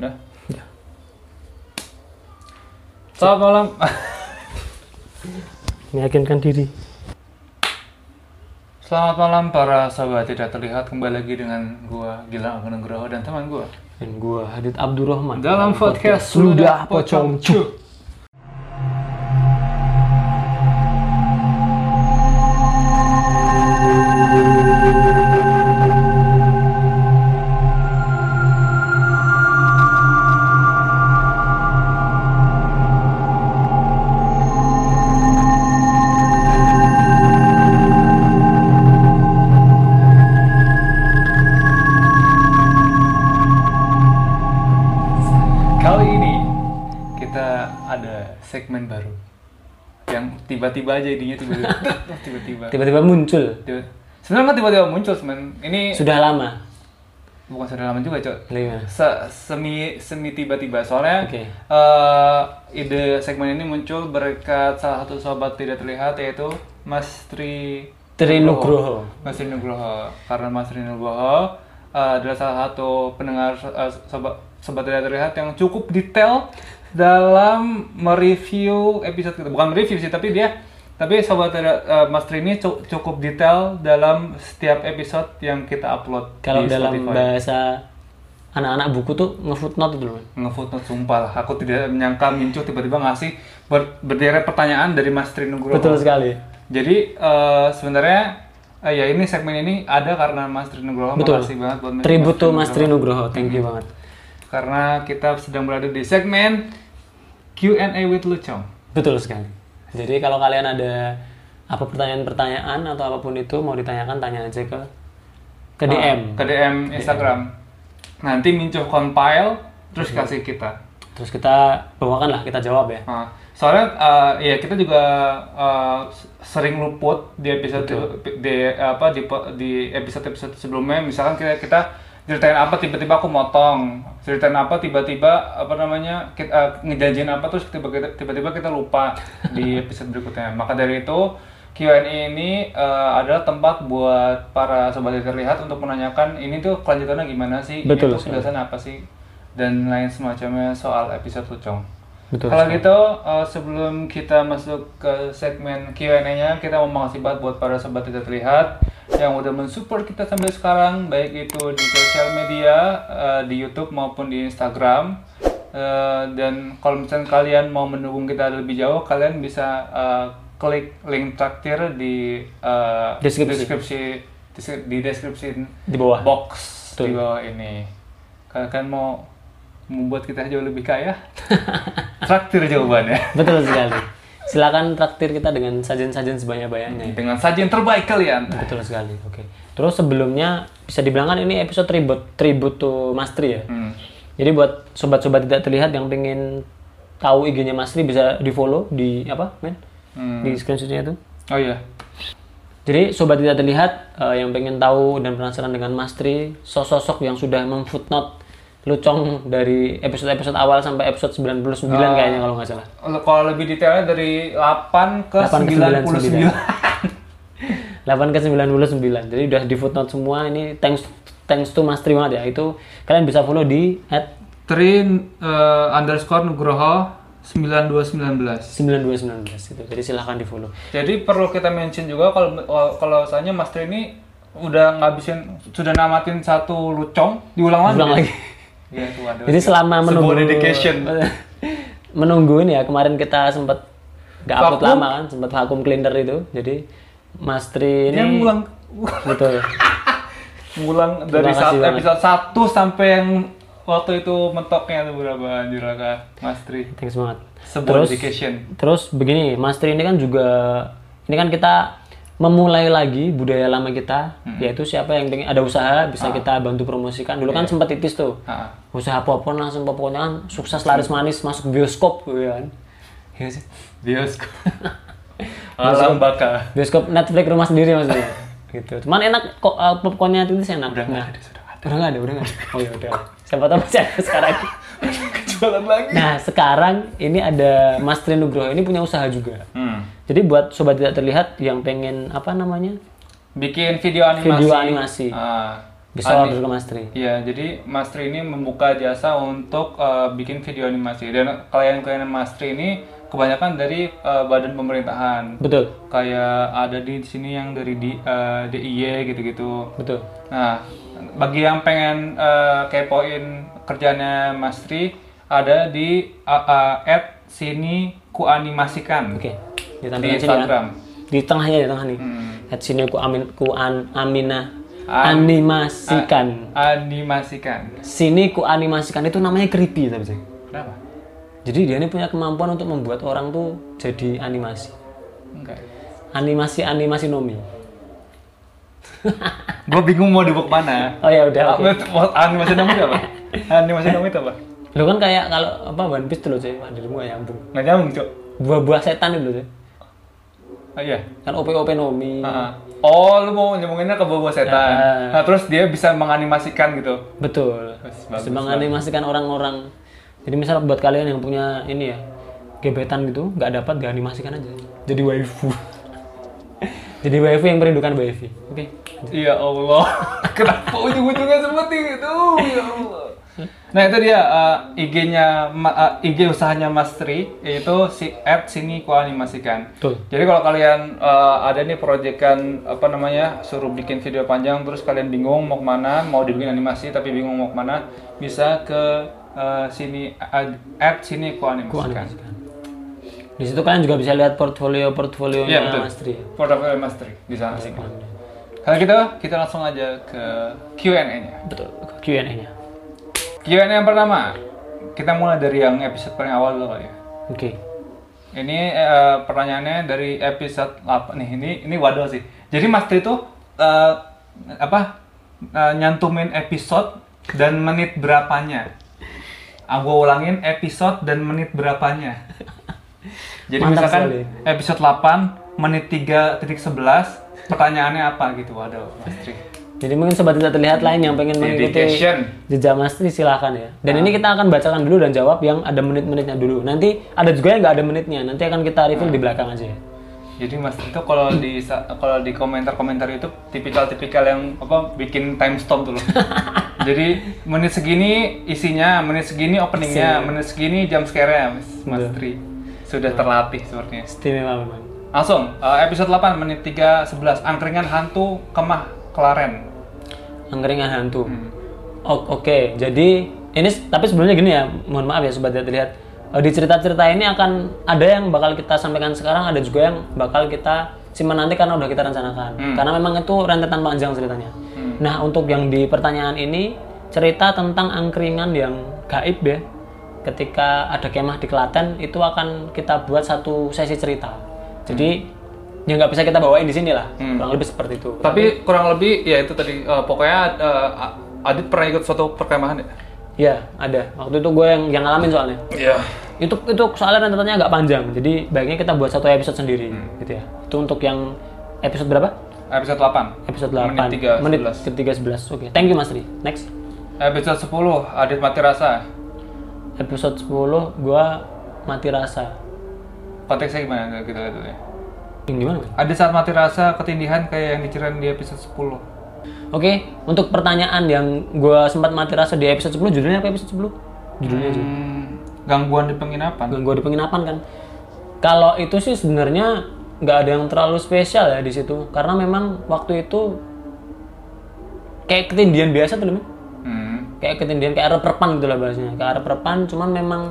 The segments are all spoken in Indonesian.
Udah. Ya. Selamat malam. Meyakinkan diri. Selamat malam para sahabat tidak terlihat kembali lagi dengan gua Gilang Agung Nugroho dan teman gua Dan gua Hadid Abdurrahman. dalam podcast Sudah Pocong Cuk. Tiba-tiba aja idenya tiba-tiba tiba-tiba. Tiba-tiba muncul. Tiba- Sebenarnya nggak tiba-tiba muncul, semen. Ini Sudah lama. bukan sudah lama juga, Cok. Se- semi semi tiba-tiba soalnya Oke. eh, ide segmen ini muncul berkat salah satu sobat tidak terlihat yaitu Mas Tri Tri Nugroho. Mas Tri Nugroho karena Mas Tri Nugroho eh, adalah salah satu pendengar eh, sobat sobat tidak terlihat yang cukup detail dalam mereview episode kita bukan mereview sih tapi dia tapi sobat eh, Mas Tri ini cu- cukup detail dalam setiap episode yang kita upload Kalau dalam Spotify. bahasa anak-anak buku tuh nge-footnote loh. ngefootnote sumpah lah. Aku tidak menyangka Mincu tiba-tiba ngasih ber berderet pertanyaan dari Mas Tri Nugroho. Betul sekali. Jadi eh, sebenarnya eh, ya ini segmen ini ada karena Mas Tri Nugroho. Betul. Makasih banget buat Tribut Tri Mas Tri Nugroho. Thank you banget. Karena kita sedang berada di segmen Q&A with Lucong. Betul sekali. Jadi kalau kalian ada apa pertanyaan-pertanyaan atau apa pun itu mau ditanyakan tanya aja ke ke DM. Ke DM Instagram. Nanti Mincu compile terus kasih kita. Terus kita bawakan lah kita jawab ya. Nah, soalnya eh, ya kita juga eh, sering luput di episode di apa di di episode-episode sebelumnya misalkan kita kita ceritain apa tiba-tiba aku motong. Ceritain apa tiba-tiba apa namanya kita eh, ngejanjiin apa terus tiba-tiba kita lupa di episode berikutnya. Maka dari itu Q&A ini eh, adalah tempat buat para sobat yang terlihat untuk menanyakan ini tuh kelanjutannya gimana sih? Betul ini tuh penjelasan apa sih? Dan lain semacamnya soal episode Lucong. Betul. Kalau gitu, uh, sebelum kita masuk ke segmen Q&A-nya, kita mau makasih banget buat para sobat tidak terlihat yang udah mensupport kita sampai sekarang, baik itu di sosial media, uh, di YouTube maupun di Instagram. Uh, dan kalau misalnya kalian mau mendukung kita lebih jauh, kalian bisa uh, klik link traktir di uh, Deskripsi. deskripsi di deskripsi Di bawah. box Betul. di bawah ini. Kalian mau membuat kita jauh lebih kaya? Traktir jawabannya. Betul sekali. Silakan traktir kita dengan sajian-sajian sebanyak-banyaknya. Dengan sajian terbaik kalian. Betul sekali. Oke. Terus sebelumnya bisa dibilang kan ini episode tribute tribute to Mas Tri ya. Hmm. Jadi buat sobat-sobat tidak terlihat yang pengen tahu IG-nya Mas Tri bisa di follow di apa men? Hmm. Di screenshotnya itu. Oh iya. Jadi sobat tidak terlihat eh, yang pengen tahu dan penasaran dengan Mas Tri, sosok yang sudah memfootnote Lucong dari episode-episode awal sampai episode 99 kayaknya kalau nggak salah. Kalau lebih detailnya dari 8 ke 8 ke 99. 8 ke 99. Jadi udah di footnote semua ini thanks thanks to Mas Tri banget ya. Itu kalian bisa follow di at Trin eh, underscore Nugroho 9219. 9219 gitu. Jadi silahkan di follow. Jadi perlu kita mention juga kalau kalau misalnya Mas Tri ini udah ngabisin sudah namatin satu lucong diulang lagi. Ulang lagi. Iya. Jadi selama Sebuah menunggu dedication. menunggu ini ya kemarin kita sempat nggak upload lama kan, sempat vakum cleaner itu. Jadi Mas Tri Dia ini ngulang betul. ngulang dari banget. episode 1 sampai yang waktu itu mentoknya tuh berapa anjir Mas Tri. Thanks banget. Sebuah Terus dedication. terus begini, Mas Tri ini kan juga ini kan kita memulai lagi budaya lama kita, Hmm. yaitu siapa yang pengen ada usaha Ah. bisa kita bantu promosikan. Dulu Iya. kan sempat titis tuh. Ah. Usaha apa pun langsung pokoknya kan sukses laris manis masuk bioskop gitu kan. Iya sih. Bioskop. Alam baka. Bioskop Netflix rumah sendiri maksudnya. gitu. Cuman enak kok uh, popcornnya itu enak. Udah nggak Nah, ada, sudah ada. udah nggak ada, udah nggak ada. Oh ya udah. Siapa tahu masih ada sekarang. Kejualan lagi. Nah, sekarang ini ada Mas Tri Nugroho ini punya usaha juga. Hmm. Jadi buat sobat tidak terlihat yang pengen apa namanya? Bikin video animasi. Video animasi. Ah. Bisa order ke Mas Tri. Iya, jadi Mas Tri ini membuka jasa untuk eh, bikin video animasi dan klien-klien Mas Tri ini kebanyakan dari eh, badan pemerintahan. Betul, Kayak ada di sini yang dari di, eh, DIY gitu-gitu. betul. Nah, bagi yang pengen eh, kepoin kerjanya Mas Tri ada di uh, sini kuanimasikan Oke. di Ditampilkan sini ya. Instagram. Di tengahnya di tengah nih. Hmm. At sini ku amin ku an, amina An- animasikan. Animasikan. Sini ku animasikan itu namanya creepy tapi Cek. Kenapa? Jadi dia ini punya kemampuan untuk membuat orang tuh jadi animasi. Enggak. Animasi animasi nomi. Gue bingung mau dibawa ke mana. Oh ya udah. oke. Ah, Animasi itu apa? Animasi itu apa? Lo kan kayak kalau apa One Piece tuh loh cuy, dirimu gak nyambung. Nggak nyambung, Cok. Buah-buah setan itu loh cuy. Ah, iya. Kan OP-OP nomi. Ah. Oh, lu mau nyambunginnya ke bawa setan. Ya. Nah, terus dia bisa menganimasikan gitu. Betul. Bagus, Bisa menganimasikan orang-orang. Jadi misal buat kalian yang punya ini ya, gebetan gitu, nggak dapat dianimasikan aja. Jadi waifu. Jadi waifu yang merindukan waifu. Oke. Ya Allah, kenapa ujung-ujungnya seperti itu? Ya Allah. Nah itu dia uh, IG-nya, uh, IG usahanya Mas Tri, yaitu si at sini kuanimasikan. Betul. Jadi kalau kalian uh, ada nih proyekan apa namanya, suruh bikin video panjang, terus kalian bingung mau ke mana, mau dibikin animasi tapi bingung mau ke mana, bisa ke uh, sini uh, at sini kuanimasikan. Animasikan. Di situ kalian juga bisa lihat portfolio-portfolionya Iya betul. Mas Tri. Portofolio Mas Tri di sana sih. Kalau gitu kita langsung aja ke Q&A-nya. Betul. Q&A-nya. Q&A yang pertama, kita mulai dari yang episode paling awal dulu kali ya. Oke. Ini eh, pertanyaannya dari episode 8 nih. Ini ini waduh sih. Jadi Mas Tri itu eh, apa eh, nyantumin episode dan menit berapanya. Ah, gua ulangin episode dan menit berapanya. Jadi Mantap misalkan sekali. episode 8 menit 3.11 pertanyaannya apa gitu. Waduh, Mas Tri. Jadi mungkin sobat tidak terlihat lain yang pengen mengikuti Dedication. jejak Mas Tri silahkan ya. Dan ini kita akan bacakan dulu dan jawab yang ada menit-menitnya dulu. Nanti ada juga yang nggak ada menitnya. Nanti akan kita review di belakang aja ya. Jadi Mas itu kalau di kalau di komentar-komentar itu tipikal-tipikal yang apa bikin time stop dulu. Jadi menit segini isinya, menit segini openingnya, menit segini jam scare-nya Mas, Mas Tri. Sudah terlatih sepertinya. Istimewa memang. Langsung eh, episode 8 menit 3.11 angkringan hantu kemah kelaren. Angkringan hantu. O- Oke, jadi ini tapi sebelumnya gini ya, mohon maaf ya sobat terlihat. Eh, Di cerita-cerita ini akan ada yang bakal kita sampaikan sekarang, ada juga yang bakal kita simpan nanti karena udah kita rencanakan. Karena memang itu rentetan panjang ceritanya. Nah, untuk yang di pertanyaan ini cerita tentang angkringan yang gaib ya. Ketika ada kemah di Klaten itu akan kita buat satu sesi cerita. Jadi ya nggak bisa kita bawain di sini lah. Kurang lebih seperti itu. Tapi kurang lebih ya itu tadi eh, pokoknya eh, Adit pernah ikut suatu perkemahan ya? Iya, ada. Waktu itu gue yang yang ngalamin soalnya. Iya. Itu itu soalnya rentetannya agak panjang. Jadi baiknya kita buat satu episode sendiri gitu ya. Itu untuk yang episode berapa? Episode 8. Episode 8. Menit 3, Menit 11. ketiga 11. Oke. Thank you Mas Ri. Next. Episode 10 Adit mati rasa. Episode 10 gua mati rasa. Konteksnya gimana kita lihat dulu ya? Yang gimana? Ada saat mati rasa ketindihan kayak yang diceritain di episode 10. Oke, untuk pertanyaan yang gua sempat mati rasa di episode 10 judulnya apa episode 10? Judulnya aja. Hmm, gangguan di penginapan. Gangguan di penginapan kan. Kalau itu sih sebenarnya nggak ada yang terlalu spesial ya di situ karena memang waktu itu kayak ketindihan biasa tuh. Hmm. kayak ketindihan kayak reperpan gitu lah bahasanya kayak reperpan cuman memang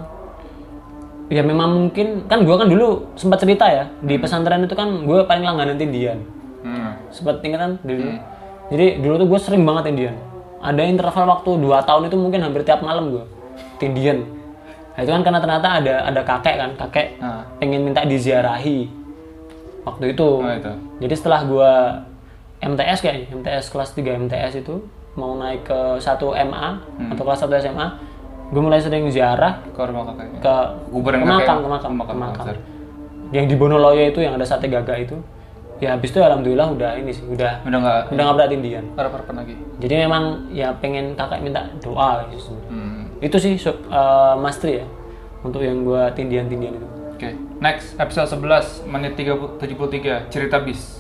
ya memang mungkin kan gue kan dulu sempat cerita ya di pesantren itu kan gue paling langganan tindian Hmm. sempat ingat kan dulu jadi dulu tuh gue sering banget tindian ada interval waktu 2 tahun itu mungkin hampir tiap malam gue tindian nah, itu kan karena ternyata ada ada kakek kan kakek Nah. pengen minta diziarahi waktu itu. Oh itu. jadi setelah gua MTS kayaknya, MTS kelas 3 MTS itu mau naik ke 1 MA atau kelas 1 SMA, gue mulai sering ziarah Ke rumah kakaknya. ke kakek. makam, ke makam, Ke makam, ke makam. Yang di Bonoloyo itu yang ada sate gagak itu. Ya habis itu alhamdulillah udah ini sih, udah Udah nggak udah nggak berat tindian. harapan lagi. Jadi memang ya pengen kakak minta doa gitu. Hmm. Itu sih sob- eh, Mas Tri ya untuk yang gua tindian-tindian itu. Oke. Next episode 11 menit 30 73 cerita bis.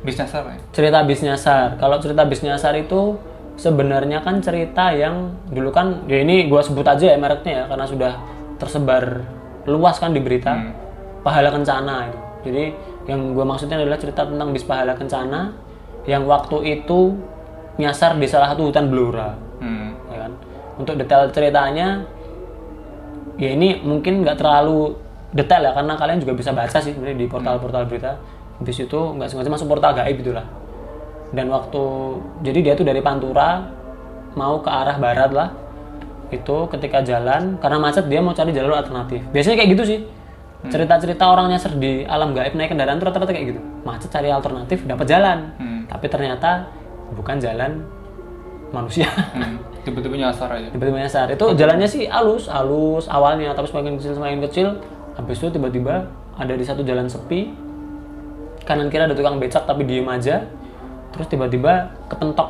Bis nyasar ya? cerita bis nyasar. Kalau cerita bis nyasar itu sebenarnya kan cerita yang dulu kan ya ini gua sebut aja ya mereknya ya karena sudah tersebar luas kan di berita. Pahala kencana itu. Jadi yang gua maksudnya adalah cerita tentang bis pahala kencana yang waktu itu nyasar di salah satu hutan belura Hmm. ya kan? Untuk detail ceritanya ya ini mungkin nggak terlalu detail ya karena kalian juga bisa baca sih sebenarnya di portal-portal berita. Habis itu nggak sengaja masuk portal gaib itulah dan waktu jadi dia tuh dari Pantura mau ke arah barat lah itu ketika jalan karena macet dia mau cari jalur alternatif. Biasanya kayak gitu sih. Cerita-cerita orang nyasar di alam gaib naik kendaraan tuh rata-rata kayak gitu. Macet cari alternatif dapat jalan. Hmm. tapi ternyata bukan jalan manusia. Hmm. Tiba-tiba nyasar aja. tiba-tiba nyasar. Itu jalannya sih halus halus awalnya tapi semakin kecil semakin kecil. Habis itu tiba-tiba ada di satu jalan sepi. Kanan kiri ada tukang becak tapi diem aja terus tiba-tiba kepentok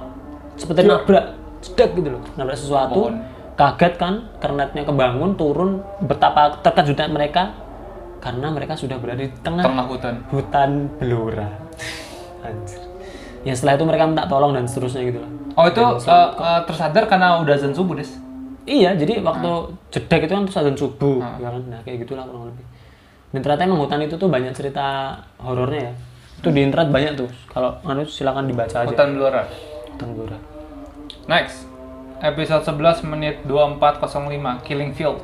seperti nabrak cedak gitu loh nabrak sesuatu Pohon. kaget kan kernetnya kebangun turun betapa terkejutnya mereka karena mereka sudah berada di tengah Tengah hutan. hutan belura anjir ya setelah itu mereka minta tolong dan seterusnya gitu lah Oh itu eh, eh, tersadar karena udah azan subuh des. Iya, jadi waktu jedek itu kan terus azan subuh, ya kan? Nah, kayak gitulah kurang lebih. Dan ternyata emang hutan itu tuh banyak cerita horornya ya. Itu di internet banyak tuh. Kalau anu silakan dibaca aja. Hutan Belora. Hutan Blora. Next. Episode 11 menit 2405 Killing Field.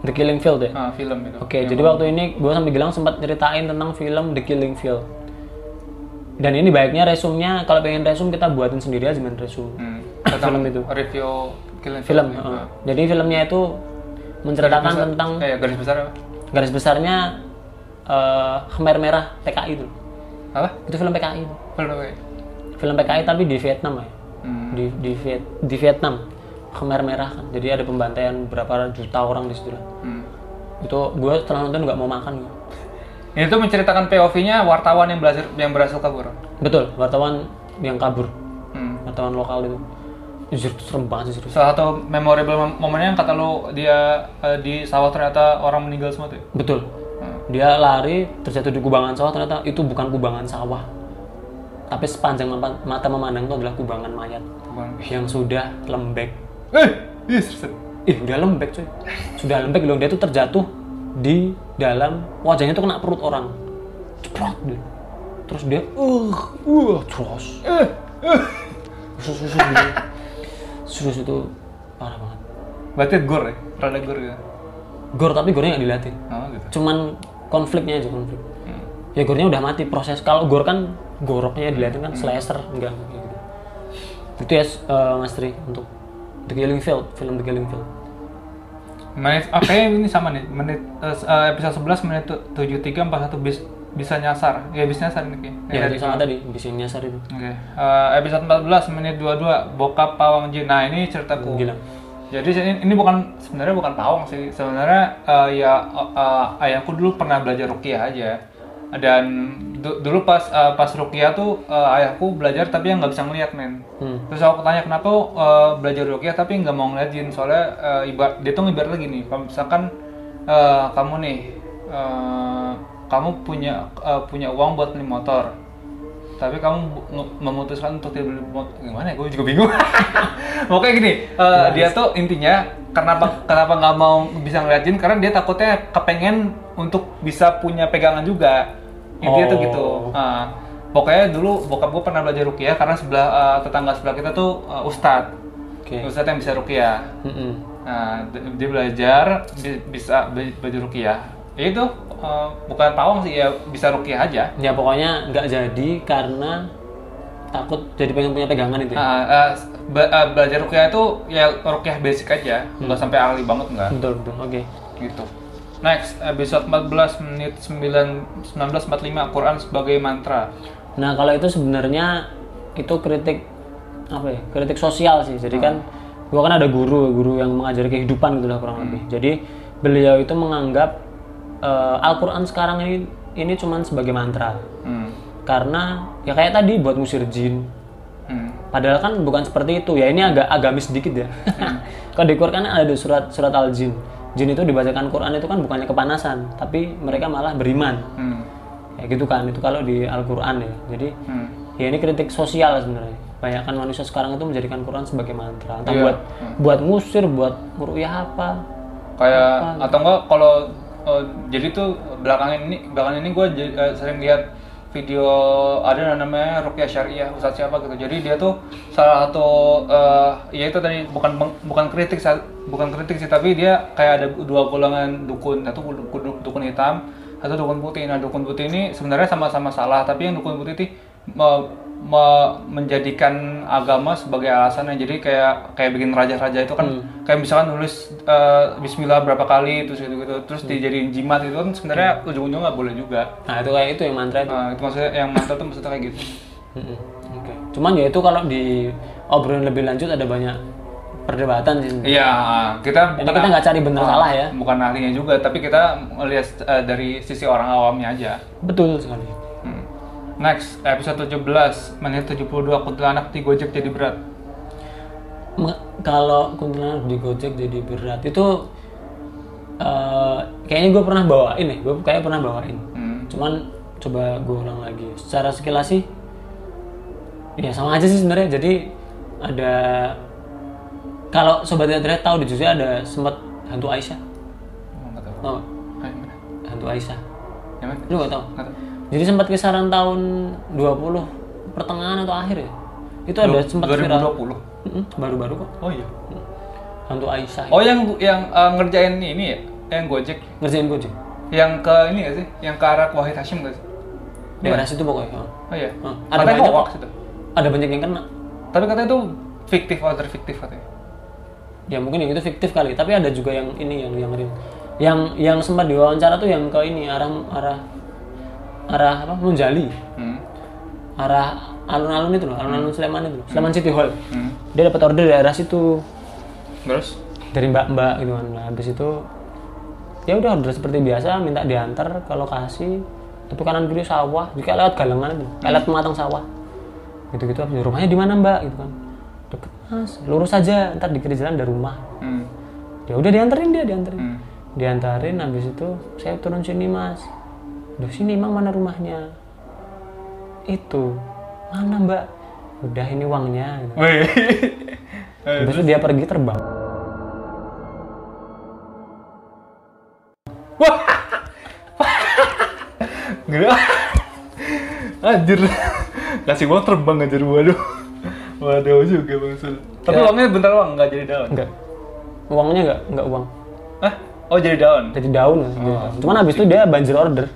The Killing Field ya. Ah, film itu. Oke, jadi waktu ini gue sampai bilang sempat ceritain tentang film The Killing Field. Dan ini baiknya resumnya kalau pengen resum kita buatin sendiri aja main resum. Hmm. Film itu. Review Killing Film. Field. heeh. Jadi filmnya itu menceritakan tentang Eh, garis besar apa? garis besarnya eh, Khmer Merah PKI itu. Apa? Itu film PKI. Film ya? Film PKI tapi di Vietnam ya. Hmm. Di di, Viet, di Vietnam. Khmer Merah kan. Jadi ada pembantaian berapa juta orang di situ lah. Hmm. Itu gue setelah nonton nggak mau makan. gua. Ini tuh menceritakan POV-nya wartawan yang berhasil yang berhasil kabur. Betul, wartawan yang kabur, Hmm. wartawan lokal itu. Jujur serem banget sih. Salah satu memorable mom- momennya yang kata lu dia eh, di sawah ternyata orang meninggal semua tuh. ya? Betul. Dia lari terjatuh di kubangan sawah ternyata itu bukan kubangan sawah. Tapi sepanjang mata memandang itu adalah kubangan mayat Bukan. yang sudah lembek. Eh, yes. Ih, udah lembek cuy. Sudah lembek loh, dia tuh terjatuh di dalam wajahnya tuh kena perut orang. Ceprot dia. Terus dia uh, uh, terus. Sus, sus, sus, gitu. Sus itu parah banget. Berarti gore ya? Rada gore gitu. Gor tapi gornya nggak diliatin. Oh, gitu. Cuman konfliknya aja konflik. Ya gornya udah mati proses. Kalau gor kan goroknya diliatin kan slasher enggak kayak gitu. Itu ya eh, Mas Tri untuk The Killing Field, film The Killing Field. Menit, oke ini sama nih. Menit eh, episode 11 menit tu- 73 41 bis, bisa nyasar. Ya bisa nyasar ini. Ki. Ya, sama tadi, bisa nyasar itu. Oke. Eh, episode 14 menit 22 bokap pawang jin. Nah, ini ceritaku. Gila. Jadi ini, ini bukan sebenarnya bukan pawang sih. Sebenarnya eh, ya eh, ayahku dulu pernah belajar rukiah aja. Dan du- dulu pas eh, pas rukiah tuh eh, ayahku belajar tapi yang nggak bisa ngeliat men. Hmm. Terus aku tanya kenapa eh, belajar rukiah tapi nggak mau ngeliat jin soalnya eh, ibarat dia tuh ibarat lagi nih. Kalau misalkan eh, kamu nih eh, kamu punya eh, punya uang buat beli motor tapi kamu memutuskan untuk tidak beli motor gimana ya? Gue juga bingung. Pokoknya gini eh, dia tuh intinya kenapa kenapa nggak mau bisa ngeliat jin? Karena dia takutnya kepengen untuk bisa punya pegangan juga. Intinya tuh Oh. gitu Nah, pokoknya dulu bokap gue pernah belajar rukiah karena sebelah eh, tetangga sebelah kita tuh eh, ustadz Oke. ustadz yang bisa rukiah. Mm-mm. Nah, d- dia belajar bi- bisa be- belajar rukiah. Ya itu eh, bukan pawang sih ya bisa rukiah aja. Ya pokoknya nggak jadi karena takut jadi pengen punya pegangan itu. Ya? Nah, eh, be- eh, belajar rukiah itu ya rukiah basic aja, nggak sampai ahli banget nggak. Betul betul. Oke. Gitu. Next episode 14 menit 9 1945 Quran sebagai mantra. Nah kalau itu sebenarnya itu kritik apa ya? Kritik sosial sih. Jadi kan gua kan ada guru, guru yang mengajari kehidupan gitu lah kurang lebih. Jadi beliau itu menganggap eh, Al-Quran sekarang ini ini cuman sebagai mantra. Hmm. Karena ya kayak tadi buat ngusir jin, Hmm. Padahal kan bukan seperti itu. Ya ini agak agamis sedikit ya. Kalau di Quran kan ada surat surat al jin. Jin itu dibacakan Quran itu kan bukannya kepanasan, tapi mereka malah beriman. Hmm. Ya gitu kan. Itu kalau di Al Quran ya. Jadi Hmm. ya ini kritik sosial sebenarnya. kebanyakan manusia sekarang itu menjadikan Quran sebagai mantra entah Iya. buat buat ngusir buat meruqyah apa kayak atau enggak kalau eh, jadi tuh belakangan ini belakangan ini gue sering lihat video ada namanya Rukyah Syariah Ustadz siapa gitu. Jadi dia tuh salah satu eh, ya itu tadi bukan bukan kritik bukan kritik sih tapi dia kayak ada dua golongan dukun. Satu dukun, hitam satu dukun putih. Nah dukun putih ini sebenarnya sama-sama salah tapi yang dukun putih ini me- me- menjadikan agama sebagai alasannya jadi kayak kayak bikin raja-raja itu kan kayak misalkan nulis eh, Bismillah berapa kali terus gitu gitu terus dijadiin jimat itu kan sebenarnya ujung-ujungnya nggak boleh juga nah itu kayak itu yang mantra itu Nah, itu maksudnya yang mantra tuh maksudnya kayak gitu Mm-mm. Oke. Cuman ya itu kalau di obrolin lebih lanjut ada banyak perdebatan sih. iya kita Ini kita nggak cari bener ah, salah ya. bukan ahlinya juga tapi kita melihat eh, dari sisi orang awamnya aja Betul sekali. Next, episode 17, menit 72, kuntilanak di Gojek jadi berat. Me- kalau kuntilanak di Gojek jadi berat itu eh, kayaknya gue pernah bawain nih, gue kayak pernah bawain. Hmm. Cuman coba gue ulang lagi. Secara sekilas sih, ya sama aja sih sebenarnya. Jadi ada kalau sobat tidak tahu di Jogja ada sempat hantu Aisyah, Oh, nggak tahu. Ah, mana? Hantu Aisyah. Yang mana? Lu gak tau? Nggak tahu. Jadi sempat kisaran tahun 20 pertengahan atau akhir ya. Itu ada sempat viral. 2020. Mm-mm, Baru-baru kok. Oh iya. Hantu Aisyah. Oh yang yang eh, ngerjain ini ya, yang Gojek, Ngerjain Gojek. yang ke ini gak sih? Yang ke arah Wahid Hashim gak sih? Daerah situ pokoknya. Oh. Oh iya. Oh, ada Katanya banyak hoax kok. itu. Ada banyak yang kena. Tapi katanya itu fiktif, order fiktif katanya. Ya mungkin yang itu fiktif kali, tapi ada juga yang ini yang yang real. Yang yang sempat diwawancara tuh yang ke ini arah arah arah apa? Munjali. Hmm. Arah alun-alun itu loh, alun-alun Sleman itu loh. Sleman City Hall. Hmm. Dia dapat order dari arah situ. Terus? dari mbak-mbak gitu kan nah, habis itu ya udah order seperti biasa minta diantar ke lokasi tapi kanan kiri sawah juga lewat galengan itu kayak lewat pematang sawah gitu gitu habis rumahnya di mana mbak gitu kan deket mas lurus aja ntar di kiri jalan ada rumah Hmm. ya udah dianterin dia dianterin Hmm. diantarin habis itu saya turun sini mas Duh sini emang mana rumahnya itu mana mbak udah ini uangnya habis itu dia pergi terbang Gila. Anjir. Kasih uang terbang anjir waduh. Waduh juga Bang Sul. Tapi Ya. uangnya bentar uang enggak jadi daun. enggak uangnya enggak enggak uang Hah? Oh jadi daun. jadi daun lah, gitu. cuman habis itu dia banjir order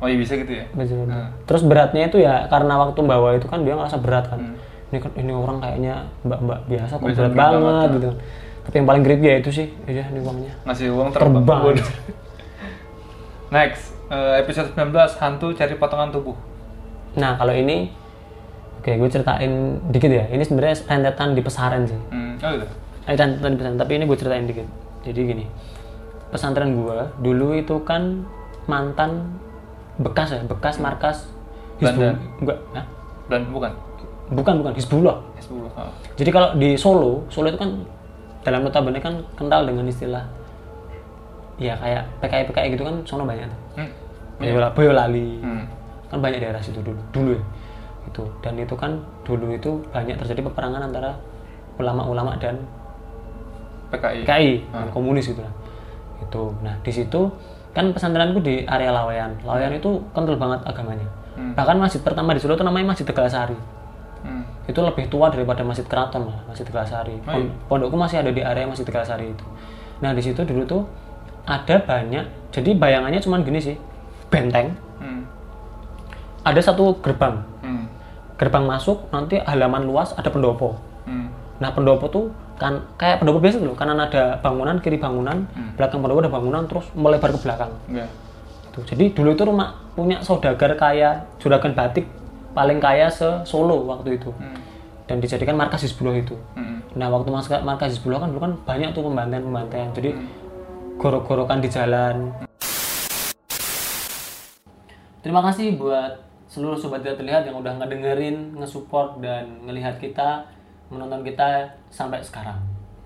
Oh iya bisa gitu ya. order Nah. terus beratnya itu ya karena waktu bawa itu kan dia ngerasa berat kan Hmm. ini kan ini orang kayaknya mbak-mbak biasa kok Bisa berat berat banget banget, gitu tapi yang paling creepy ya itu sih ya ini uangnya Ngasih uang terbang. Terbang. Next, eh, episode 19 hantu cari potongan tubuh. nah kalau ini oke gue ceritain dikit ya ini sebenarnya rentetan di pesaran sih Hmm. Oh gitu. Eh, rentetan di pesantren tapi ini gue ceritain dikit jadi gini pesantren gue dulu itu kan mantan bekas ya bekas markas Belanda. Hizbullah enggak Hah? Dan bukan. bukan bukan Hizbullah Hezbollah. Oh. jadi kalau di Solo Solo itu kan dalam notabene kan kental dengan istilah ya kayak PKI PKI gitu kan sono banyak Hmm. Boyola- Boyolali Hmm. kan banyak daerah situ dulu dulu ya itu dan itu kan dulu itu banyak terjadi peperangan antara ulama-ulama dan PKI. PKI dan komunis gitu lah itu nah di situ kan pesantrenku di area Laweyan Laweyan itu kental banget agamanya Hmm. bahkan masjid pertama di Solo itu namanya Masjid Tegalasari Hmm. itu lebih tua daripada Masjid Keraton lah Masjid Tegalasari Oh, iya. Pon- pondokku masih ada di area Masjid Tegalasari itu nah di situ dulu tuh ada banyak jadi bayangannya cuman gini sih benteng Hmm. ada satu gerbang Hmm. gerbang masuk nanti halaman luas ada pendopo Hmm. Nah pendopo tuh kan kayak pendopo biasa tuh, kanan ada bangunan, kiri bangunan, Hmm. belakang pendopo ada bangunan, terus melebar ke belakang. Enggak. Tuh. Jadi dulu itu rumah punya saudagar kaya, juragan batik paling kaya se Solo waktu itu, Hmm. dan dijadikan markas Hizbullah itu. Hmm. Nah waktu markas Hizbullah kan dulu kan banyak tuh pembantaian-pembantaian, jadi gorok-gorokan di jalan. Terima kasih buat seluruh sobat tidak terlihat yang udah ngedengerin, ngesupport dan ngelihat kita, menonton kita sampai sekarang.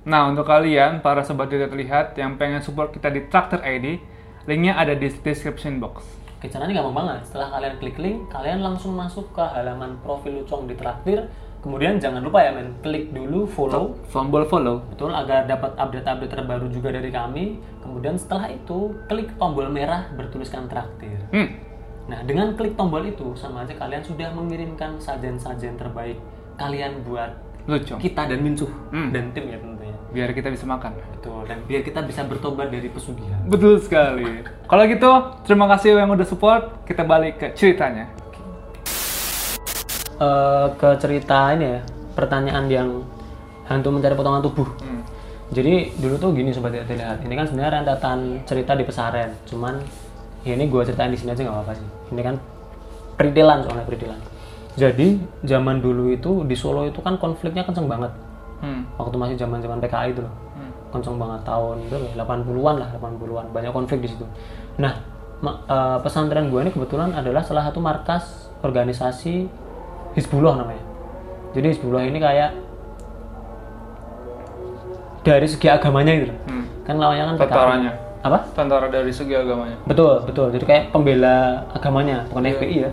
Nah, untuk kalian, para sobat tidak terlihat yang pengen support kita di Traktor ID, linknya ada di description box. Oke, caranya gampang banget. Setelah kalian klik link, kalian langsung masuk ke halaman profil Lucong di Traktir. kemudian jangan lupa ya men klik dulu follow tombol follow betul agar dapat update-update terbaru juga dari kami kemudian setelah itu klik tombol merah bertuliskan traktir hmm. nah dengan klik tombol itu sama aja kalian sudah mengirimkan sajian-sajian terbaik kalian buat lucu kita dan Mincuh Hmm. dan tim ya tentunya. Biar kita bisa makan. Betul dan biar kita bisa bertobat dari pesugihan. Betul sekali. Kalau gitu terima kasih yang udah support. Kita balik ke ceritanya. Eh, ke cerita ini ya pertanyaan yang hantu mencari potongan tubuh. Hmm. jadi dulu tuh gini sobat tidak terlihat ini kan sebenarnya rentetan cerita di pesaren. Cuman ya ini gue ceritain di sini aja nggak apa-apa sih. Ini kan peridelan soalnya peridelan jadi zaman dulu itu di Solo itu kan konfliknya kenceng banget. Hmm. waktu masih zaman zaman PKI itu loh. Hmm. kenceng banget tahun itu loh, 80-an lah 80-an banyak konflik di situ. Nah eh, pesantren gue ini kebetulan adalah salah satu markas organisasi Hizbullah namanya. Jadi Hizbullah ini kayak dari segi agamanya gitu loh. Hmm. kan lawannya kan PKI. Tentaranya. apa? Tentara dari segi agamanya. Betul betul. Jadi kayak pembela agamanya bukan FPI ya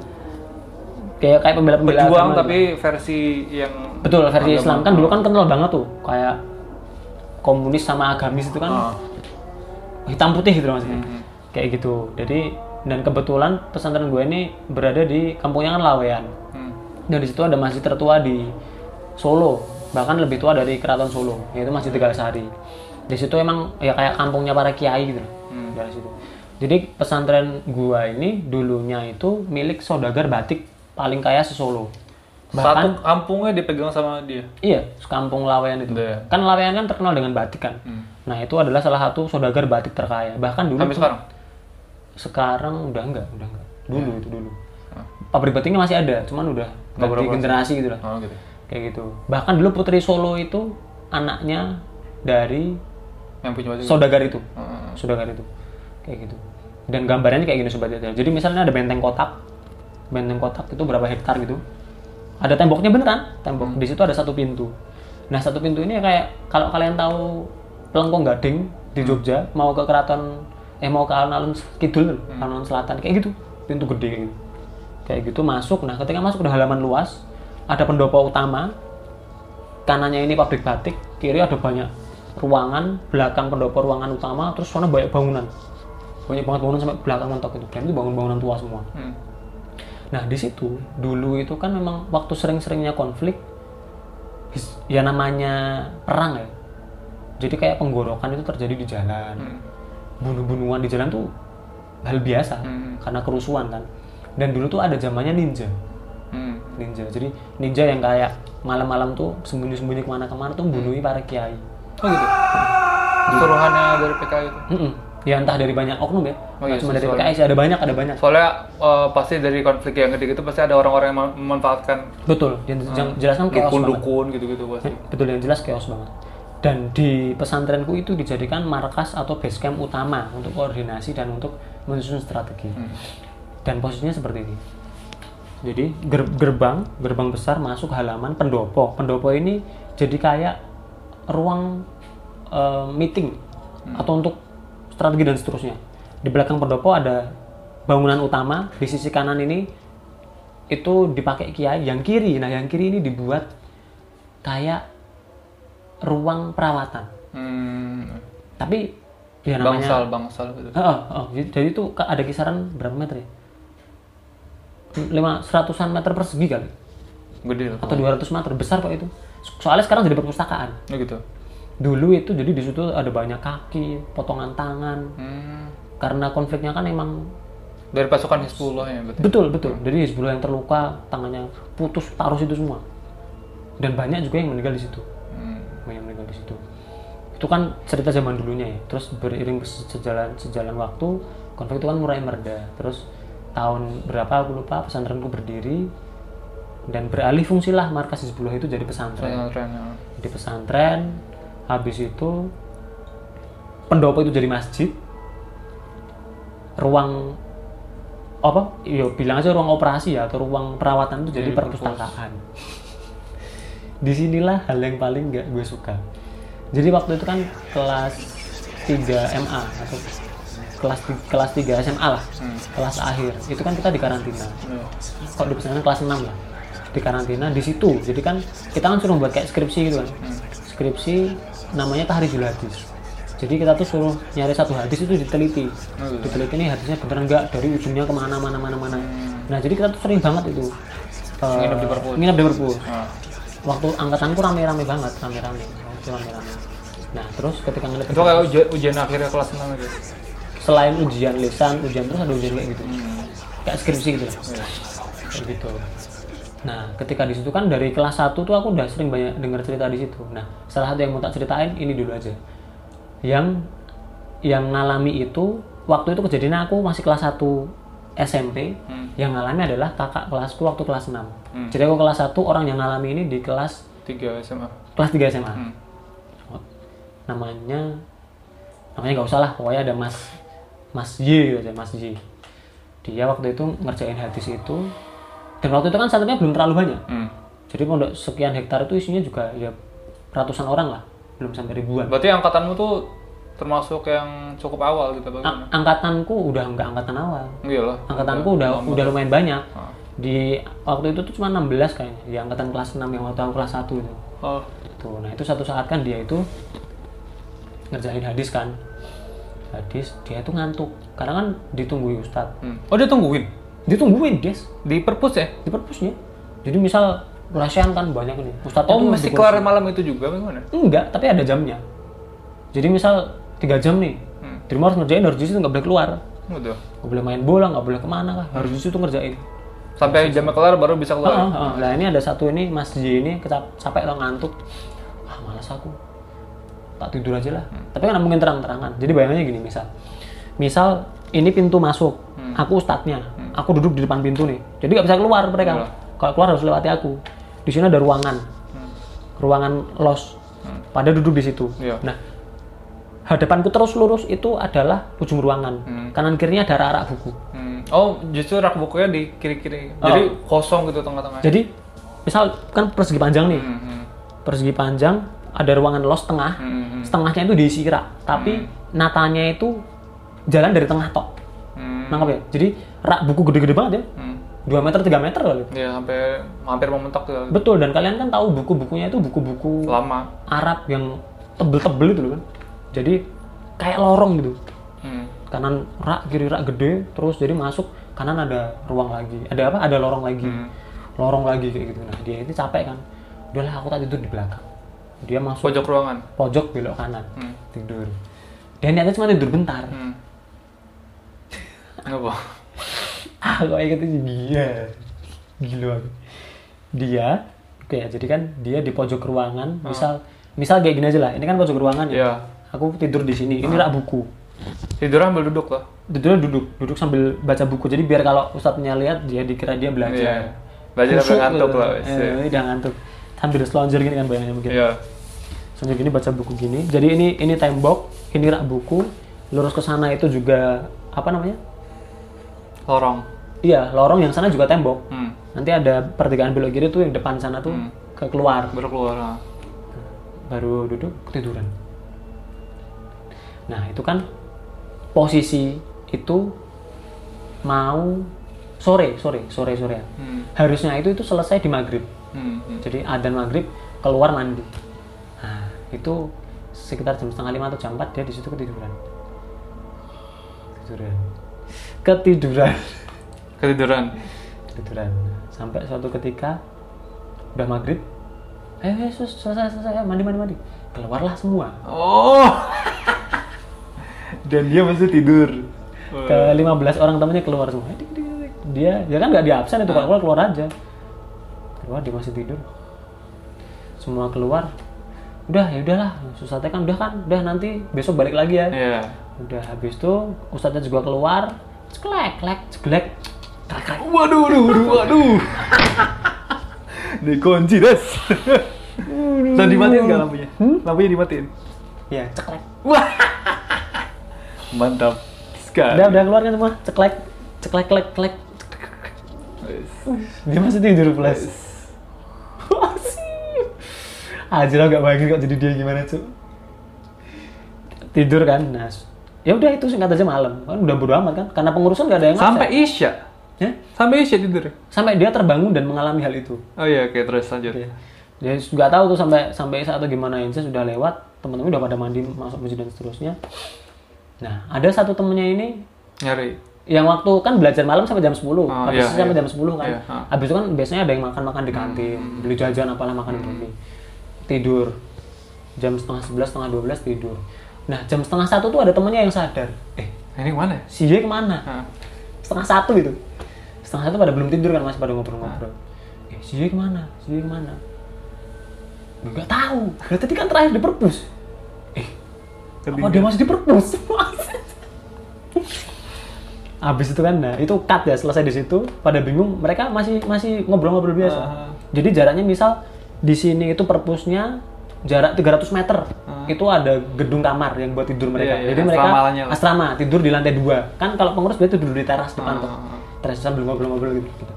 kayak kayak pembela pembela berjuang agama tapi versi yang Betul, versi Islam kan dulu kan kental banget tuh kayak komunis sama agamis itu kan Ah. hitam putih gitu maksudnya. Hmm. Kayak gitu. Jadi dan kebetulan pesantren gue ini berada di kampungnya kan Lawean. Hmm. Dan di situ ada masjid tertua di Solo, bahkan lebih tua dari Keraton Solo, yaitu Masjid Tegalsari. Di situ emang ya kayak kampungnya para kiai gitu. Hmm. Dari situ. Jadi pesantren gua ini dulunya itu milik saudagar batik paling kaya se Solo. satu kampungnya dipegang sama dia Iya, kampung Lawean itu. Iya. Kan Lawean kan terkenal dengan batik kan. Hmm. Nah, itu adalah salah satu saudagar batik terkaya. Bahkan dulu sampai sekarang sekarang udah enggak, udah enggak. Dulu itu dulu. Ah. Pabrik batiknya masih ada, cuman udah ganti generasi gitu lah. oh gitu Kayak gitu. Bahkan dulu Putri Solo itu anaknya dari yang punya baju saudagar itu. Heeh. Saudagar itu. Kayak gitu. Dan gambarannya kayak gini sobat. Jadi misalnya ada benteng kotak. Benteng kotak itu berapa hektar gitu. Ada temboknya beneran, tembok. Di situ ada satu pintu. Nah, satu pintu ini ya kayak kalau kalian tahu Pelengkong Gading di Jogja mau ke keraton eh mau ke alun-alun kidul, alun-alun selatan kayak gitu. Pintu gede kayak gitu. Kayak gitu masuk. Nah, ketika masuk udah halaman luas, ada pendopo utama. Kanannya ini pabrik batik, kiri ada banyak ruangan, belakang pendopo ruangan utama, terus sana banyak bangunan. Banyak banget bangunan sampai belakang mentok itu. Dan itu bangun-bangunan tua semua. Hmm. Nah di situ dulu itu kan memang waktu sering-seringnya konflik, ya namanya perang ya. Jadi kayak penggorokan itu terjadi di jalan, Hmm. bunuh-bunuhan di jalan tuh hal biasa Hmm. karena kerusuhan kan. Dan dulu tuh ada zamannya ninja, Hmm. ninja. Jadi ninja yang kayak malam-malam tuh sembunyi-sembunyi ke mana-kemana tuh bunuhi para kiai. oh gitu suruhannya dari PKI itu Mm-mm. Ya entah dari banyak oknum ya, Oh iya, cuma dari PKI sih ada banyak, ada banyak. soalnya eh, pasti dari konflik yang gede gitu pasti ada orang-orang yang mem- memanfaatkan Betul, yang yang jelas kan chaos banget. dukun-dukun gitu-gitu pasti Betul yang jelas chaos banget. Dan di pesantrenku itu dijadikan markas atau base camp utama untuk koordinasi dan untuk menyusun strategi. Dan posisinya seperti ini. Jadi ger- gerbang, gerbang besar masuk halaman pendopo. Pendopo ini jadi kayak ruang eh, meeting atau untuk strategi dan seterusnya. Di belakang pendopo ada bangunan utama, di sisi kanan ini itu dipakai kiai, yang kiri, nah yang kiri ini dibuat kayak ruang perawatan. hmm. Tapi ya namanya bangsal bangsal gitu Heeh, heeh. Jadi- jadi itu ada kisaran berapa meter ya? Lima seratusan meter persegi kali gede loh atau 200 meter besar pak itu. Soalnya sekarang jadi perpustakaan. oh gitu Dulu itu jadi di situ ada banyak kaki, potongan tangan. hmm. Karena konfliknya kan emang dari pasukan Hizbullah ya betul betul betul. Jadi Hizbullah yang terluka, tangannya putus, taruh situ semua. Dan banyak juga yang meninggal di situ. hmm. banyak meninggal di situ. Itu kan cerita zaman dulunya ya. Terus beriring sejalan sejalan waktu, konflik itu kan mulai mereda. Terus tahun berapa aku lupa pesantrenku berdiri dan beralih fungsilah markas Hizbullah itu jadi pesantren. Pesantren, ya. Jadi pesantren, habis itu pendopo itu jadi masjid. Ruang apa? Yo bilang aja ruang operasi ya atau ruang perawatan itu jadi, Jadi perpustakaan. Di sinilah hal yang paling nggak gue suka. Jadi waktu itu kan kelas 3 MA atau kelas kelas 3 SMA lah. Hmm. Kelas akhir. Itu kan kita di karantina. Iya. Kalau di pesantren kelas 6 lah. di karantina di situ jadi kan kita kan suruh buat kayak skripsi gitu kan skripsi namanya tahrijul hadis. Jadi kita tuh suruh nyari satu hadis itu diteliti. Diteliti nih hadisnya bener enggak dari ujungnya ke mana mana mana mana. Nah jadi kita tuh sering banget itu eh, Nginep di perpus. nginep di perpus Ah. waktu angkatanku rame-rame banget rame-rame. Rame-rame. Nah terus ketika ngeliat Itu kayak ujian, ujian akhirnya kelas 6 gitu. selain ujian lisan ujian terus ada ujian kayak gitu. Hmm. kayak skripsi gitu. Lah Iya. kayak gitu nah ketika di situ kan dari kelas 1 tuh aku udah sering banyak dengar cerita di situ nah salah satu yang mau tak ceritain ini dulu aja yang yang ngalami itu waktu itu kejadian aku masih kelas 1 SMP Hmm. yang ngalami adalah kakak kelasku waktu kelas 6 Hmm. jadi aku kelas 1 orang yang ngalami ini di kelas 3 SMA. kelas 3 SMA Hmm. namanya namanya nggak usah lah pokoknya ada Mas Mas Y gitu aja Mas Y dia waktu itu ngerjain hadis itu dan waktu itu kan santrinya belum terlalu banyak Hmm. jadi pondok sekian hektar itu isinya juga ya ratusan orang lah belum sampai ribuan Berarti angkatanmu tuh termasuk yang cukup awal gitu bagaimana? Angkatanku udah nggak angkatan awal Iya lah. angkatanku udah udah lumayan banyak Ah. di waktu itu tuh cuma 16 kayaknya di angkatan kelas 6 yang waktu aku kelas 1 itu Oh. Tuh, nah itu satu saat kan dia itu ngerjain hadis kan. Hadis, dia itu ngantuk. Karena kan ditungguin Ustad. Hmm. Oh dia tungguin Ditungguin, guys, di perpus ya? di perpusnya. Jadi misal rahasian kan banyak nih. Ustadz Oh mesti kursi. malam itu juga bagaimana? Enggak, tapi ada jamnya. Jadi misal tiga jam nih. Hmm. Di rumah harus ngerjain, harus di situ nggak boleh keluar. Udah. Nggak boleh main bola, nggak boleh ke mana kah. Harus di situ ngerjain. Sampai jamnya kelar baru bisa keluar. Heeh. Nah ini ada satu ini Mas J ini kecap- capek atau ngantuk. Ah malas aku. Tak tidur aja lah. Tapi kan mungkin terang-terangan. Jadi bayangannya gini misal. Misal ini pintu masuk. Aku ustadznya. Aku duduk di depan pintu nih. Jadi nggak bisa keluar mereka. Kalau keluar harus lewati aku. Di sini ada ruangan. Ruangan los. Pada duduk di situ. Iya. Nah, hadapanku terus lurus itu adalah ujung ruangan. Kanan kirinya ada rak-rak buku. Hmm. Oh justru rak bukunya di kiri-kiri. Jadi kosong gitu tengah-tengah. Jadi misal kan persegi panjang nih. Hmm, hmm. persegi panjang ada ruangan los tengah Hmm, hmm. setengahnya itu diisi rak tapi natanya itu jalan dari tengah tok Hmm. nangkap ya jadi rak buku gede-gede banget ya Hmm. 2 meter 3 meter kali Ya sampai hampir mentok tuh. betul dan kalian kan tahu buku-bukunya itu buku-buku Lama. Arab yang tebel-tebel itu loh kan jadi kayak lorong gitu Hmm. kanan rak kiri rak gede terus jadi masuk kanan ada ruang lagi ada apa ada lorong lagi lorong lagi kayak gitu nah dia itu capek kan udahlah aku tak tidur di belakang dia masuk Pojok ruangan. pojok belok kanan Hmm. tidur dan niatnya cuma tidur bentar Hmm. Kenapa? Ah kok inget itu dia? Gila. Aku. dia oke ya jadi kan dia di pojok ruangan misal misal kayak gini aja lah. Ini kan pojok ruangan ya? Iya. aku tidur di sini. Ini rak buku. Tidur ambil duduk lah. tidurnya duduk. Duduk sambil baca buku. Jadi biar kalau ustadznya lihat dia dikira dia belajar. Iya. Belajar Khusyuk ngantuk gitu. lah. eh, udah ngantuk. Sambil selonjor gini kan bayangannya mungkin. Iya. sambil gini baca buku gini. Jadi ini ini tembok ini rak buku. Lurus ke sana itu juga apa namanya Lorong. iya lorong yang sana juga tembok Hmm. nanti ada pertigaan belok kiri tuh yang depan sana tuh ke keluar Baru keluar. ah. baru duduk ketiduran nah itu kan posisi itu mau sore sore sore sore Hmm. harusnya itu itu selesai di maghrib Hmm. hmm. jadi adzan maghrib keluar mandi nah itu sekitar jam setengah lima atau jam empat dia di situ ketiduran ketiduran ketiduran. Ketiduran. ketiduran. Sampai suatu ketika udah maghrib eh eh, sus, selesai selesai mandi mandi mandi. Keluarlah semua. Oh. Dan dia masih tidur. ke 15 orang temennya keluar semua. Dia dia kan nggak di absen itu kalau keluar keluar aja. Keluar dia masih tidur. Semua keluar. Udah ya udahlah ustadznya kan udah kan udah nanti besok balik lagi ya. Iya. udah habis itu ustadznya juga keluar ceklek klek ceklek klek klek Waduh, waduh, waduh, waduh. Dikunci des. Dan dimatiin nggak lampunya? Lampunya dimatiin. ya ceklek Wah. Mantap sekali. udah udah keluar kan semua ceklek ceklek klek klek dia masih tidur plus. Anjir lo gak bayangin kok jadi dia gimana cuy tidur kan nah ya udah itu singkat aja malam kan udah bodo amat kan karena pengurusan gak ada yang Sampai ngabsen. Isya. Ya? Sampai Isya tidur. Sampai dia terbangun dan mengalami hal itu. Oh iya, oke terus lanjut. Ya. Dia nggak tahu tuh sampai sampai saat atau gimana Insa sudah lewat, teman-teman udah pada mandi masuk masjid dan seterusnya. Nah, ada satu temennya ini Nyari. yang waktu kan belajar malam sampai jam 10 habis iya, itu sampai iya. jam 10 kan Iya, ha. habis itu kan biasanya ada yang makan-makan di kantin beli jajan apalah makan di kantin tidur jam setengah 11, setengah 12 tidur nah jam setengah satu tuh ada temennya yang sadar. Eh ini mana? si Ye ke mana? Hah. setengah satu gitu. Setengah satu pada belum tidur kan masih pada ngobrol-ngobrol. Eh si Ye ke mana? Si Ye ke mana? Nggak tahu. Lah, tadi kan terakhir di perpus. Eh apa dia masih di perpus? Habis itu kan, nah itu cut ya selesai di situ. Pada bingung, mereka masih masih ngobrol-ngobrol biasa. Ah. Jadi jaraknya misal di sini itu perpusnya jarak 300 meter. Itu ada gedung kamar yang buat tidur mereka. Ah. Iya, iya, Jadi mereka asrama tidur di lantai dua. Kan kalau pengurus biasanya tidur di teras depan tuh. Ah. Teras sambil ngobrol-ngobrol gitu. gitu.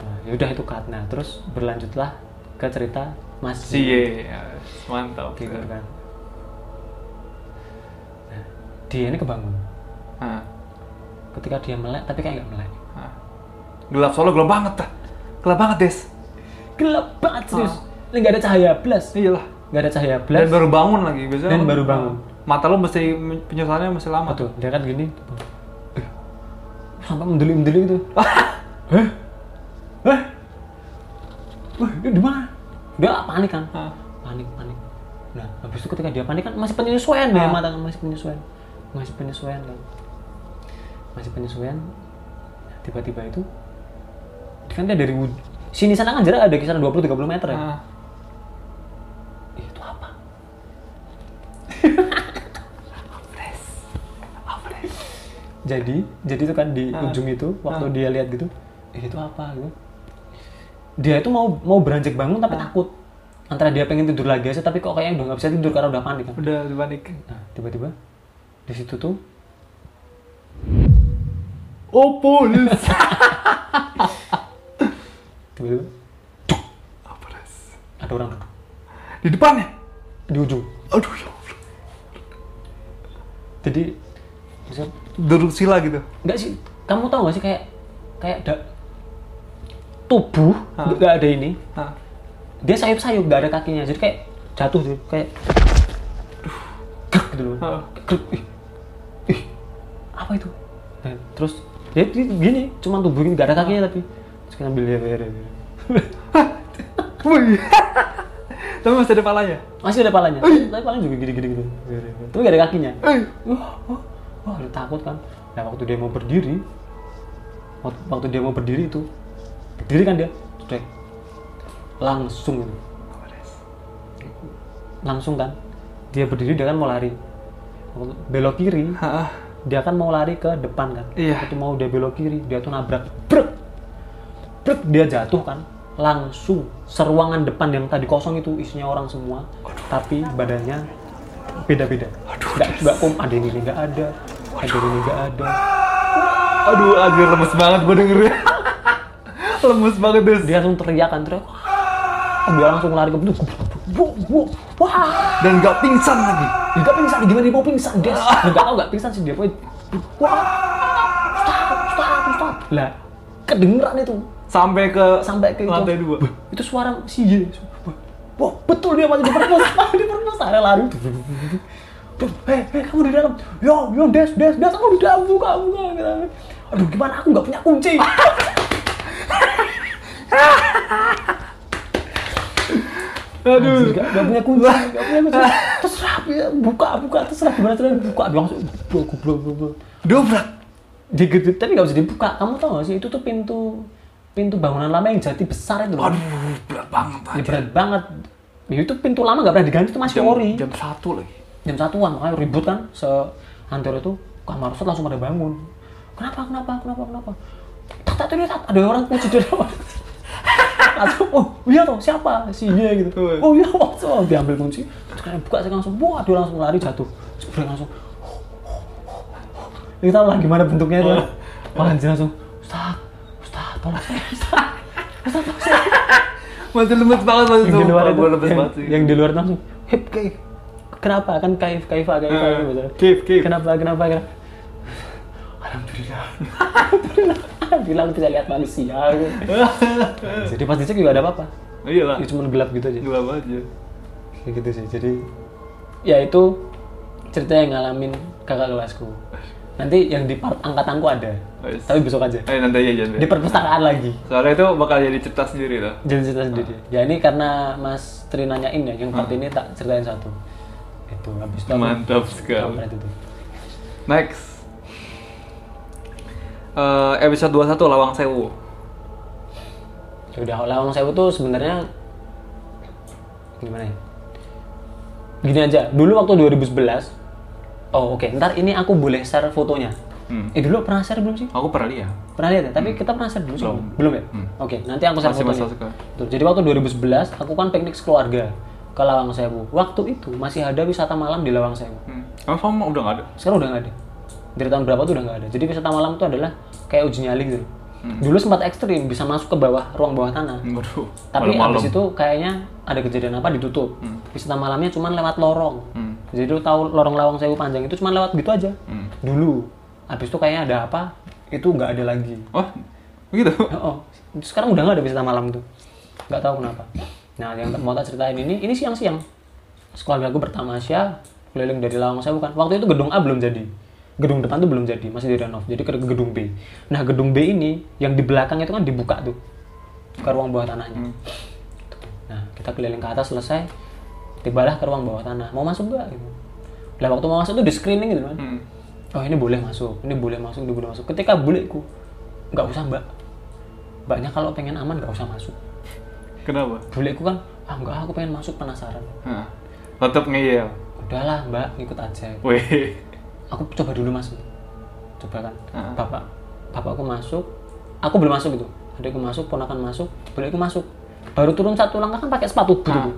Nah, ya udah itu cut. Nah, terus berlanjutlah ke cerita Mas Si Ye. Ya, mantap. gitu kan. Nah, dia ini kebangun. Hah. Ketika dia melek tapi kayak nggak melek. Hah. Gelap soalnya gelap banget. Gelap banget, Des. gelap banget serius ini nggak ada cahaya plus Iyalah. Nggak ada cahaya plus Dan baru bangun lagi biasanya. Dan baru bangun. Mata lo mesti penyesalannya masih lama tuh dia kan gini eh, sampai mendeli-mendeli gitu Hah? Hah? Wah, dia di mana? Dia panik kan? Hah. Panik, panik. Nah, habis itu ketika dia panik kan masih penyesuaian dia mata kan masih penyesuaian. Masih penyesuaian kan. Masih penyesuaian. Tiba-tiba itu kan dia dari sini sana kan jarak ada kisaran 20 30 meter ya. Hah. Jadi, jadi itu kan di Ah. ujung itu waktu Ah. dia lihat gitu, "Ih, itu apa gitu. Dia itu mau mau beranjak bangun tapi Ah. takut. Antara dia pengen tidur lagi aja tapi kok kayaknya udah nggak bisa tidur karena udah panik kan. Udah dipanik. Nah, tiba-tiba di situ tuh Oh, polis. tiba-tiba Des? ada orang Di depannya. di ujung. Aduh, ya. Jadi bisa Duduk sila gitu. nggak sih kamu tahu nggak sih kayak kayak ada tubuh nggak ada ini Hah. dia sayup-sayup nggak ada kakinya. Jadi kayak jatuh tuh kayak gitu loh. Ih, ih, apa itu? Dan terus ya dia gini cuma tubuh ini nggak ada kakinya tapi terus kita ambil ya, ya, ya. Tapi masih ada palanya. masih ada palanya. Tapi palanya juga gini-gini gitu. Tapi nggak ada kakinya. Wah udah takut kan? Nah waktu dia mau berdiri waktu, dia mau berdiri itu berdiri kan dia? Cek. langsung gitu. langsung kan? Dia berdiri dia kan mau lari. Belok kiri Hah. dia kan mau lari ke depan kan? Iya. waktu mau dia belok kiri dia tuh nabrak brek! Brek dia jatuh kan? Langsung seruangan depan yang tadi kosong itu isinya orang semua. Tapi badannya beda-beda nggak nggak om ada yang ini nggak ada ada yang ini nggak ada Aduh, anjir lemes banget gue dengernya. lemes banget, Des. dia langsung teriak kan teriak "Wah!" dia langsung lari ke belakang Wah, Dan gak pingsan lagi. dia nggak pingsan gimana dia mau pingsan dia nggak tahu nggak pingsan sih dia pokoknya wah ustaz ustaz ustaz lah kedengeran itu Sampai ke sampai ke itu. lantai dua. Itu suara si Ye. Wah, betul dia masih di perpus, di perpus, ada lari. Hei, hei, kamu di dalam. Yo, yo, Des, Des, Des, aku di dalam, buka, buka. Gitu. Aduh, gimana aku nggak punya kunci. Aduh. Nggak punya kunci, nggak punya kunci. Terserah, ya, buka, buka, terserah gimana caranya buka. Langsung, blok, blok, blok, blok. Dobrak. Gitu, tapi nggak bisa dibuka. Kamu tahu nggak sih, itu tuh pintu pintu bangunan lama yang jati besar itu loh. Aduh, berat banget aja. berat banget. Ya, itu pintu lama nggak pernah diganti, itu masih Jam, ori. jam satu lagi. jam satuan makanya ribut kan se kantor itu kamar Ustadz langsung pada bangun. Kenapa kenapa kenapa kenapa? Tak tak tak ada orang kunci di dalam langsung oh iya toh siapa? Si Ye gitu. Oh iya mas. Oh, diambil kunci terus kalian buka saya langsung. Wah dia langsung lari jatuh. Sebenernya langsung kita tahu lah gimana bentuknya itu. Wah anjir langsung Ustaz Ustaz tolong saya Ustaz. Ustaz tolong saya Masih lemes banget masih yang di luar itu. lemes yang, banget sih. yang di luar langsung hip kaif kenapa? Kan kaif kaifa kaifa Eh, gitu. Misalnya. Kif, kif. kenapa kenapa kenapa? Alhamdulillah. Alhamdulillah bilang bisa lihat manusia. Jadi pas dicek juga ada apa-apa. Iya lah ya cuma gelap gitu aja. Gelap aja. Kayak gitu sih. Jadi ya itu cerita yang ngalamin kakak kelasku nanti yang di part angkatanku ada. Tapi besok aja. Eh nanti aja jangan di perpustakaan lagi. Soalnya itu bakal jadi cerita sendiri tuh jadi cerita sendiri. Ya ini karena mas Tri nanyain ya yang part ini tak ceritain satu. Itu habis itu aku mantap sekali. kampret itu next. Eh, episode 21 Lawang Sewu. Ya udah lawang sewu tuh sebenarnya gimana ya? Gini aja. Dulu waktu 2011 oh oke. Ntar ini aku boleh share fotonya. Hmm. eh dulu pernah share belum sih? Aku pernah lihat. Pernah lihat ya? Tapi kita pernah share dulu sih. Belum. belum ya? Hmm. oke nanti aku share Masih fotonya. ke- Tuh, jadi waktu 2011 aku kan piknik sekeluarga ke Lawang Sewu waktu itu masih ada wisata malam di Lawang Sewu hmm. emang sama udah nggak ada? Sekarang udah nggak ada. Dari tahun berapa tuh udah nggak ada. Jadi wisata malam itu adalah kayak uji nyali gitu. Hmm. dulu sempat ekstrim bisa masuk ke bawah ruang bawah tanah. Waduh, tapi malam-malam. abis itu kayaknya ada kejadian apa ditutup. Wisata malamnya cuma lewat lorong. Hmm. Jadi lu tahu lorong lawang sewu panjang itu cuma lewat gitu aja. Hmm. dulu. Abis itu kayaknya ada apa itu nggak ada lagi. Oh begitu? Oh sekarang udah nggak ada wisata malam tuh. Nggak tahu kenapa. Nah yang mau tak ceritain ini ini siang-siang. Sekolah aku bertamasya keliling dari lawang sewu kan. Waktu itu gedung A belum jadi. Gedung depan tuh belum jadi masih direnov jadi ke gedung B. Nah gedung B ini yang di belakang itu kan dibuka tuh. Ke ruang bawah tanahnya Hmm. Nah, kita keliling ke atas selesai, tibalah ke ruang bawah tanah. Mau masuk gak? Gitu. Lah waktu mau masuk tuh di screening gitu kan. Hmm. Oh ini boleh masuk, ini boleh masuk, ini boleh masuk. Ketika buleku, nggak usah mbak. Mbaknya kalau pengen aman nggak usah masuk. kenapa Buleku kan, ah nggak aku pengen masuk penasaran. Hah. tetap ngeyel Udahlah mbak, ngikut aja. weh Aku coba dulu masuk. Coba kan. Ah. Bapak, bapakku masuk, aku belum masuk gitu. Adikku masuk, ponakan masuk, buleku masuk. Baru turun satu langkah kan pakai sepatu Ah.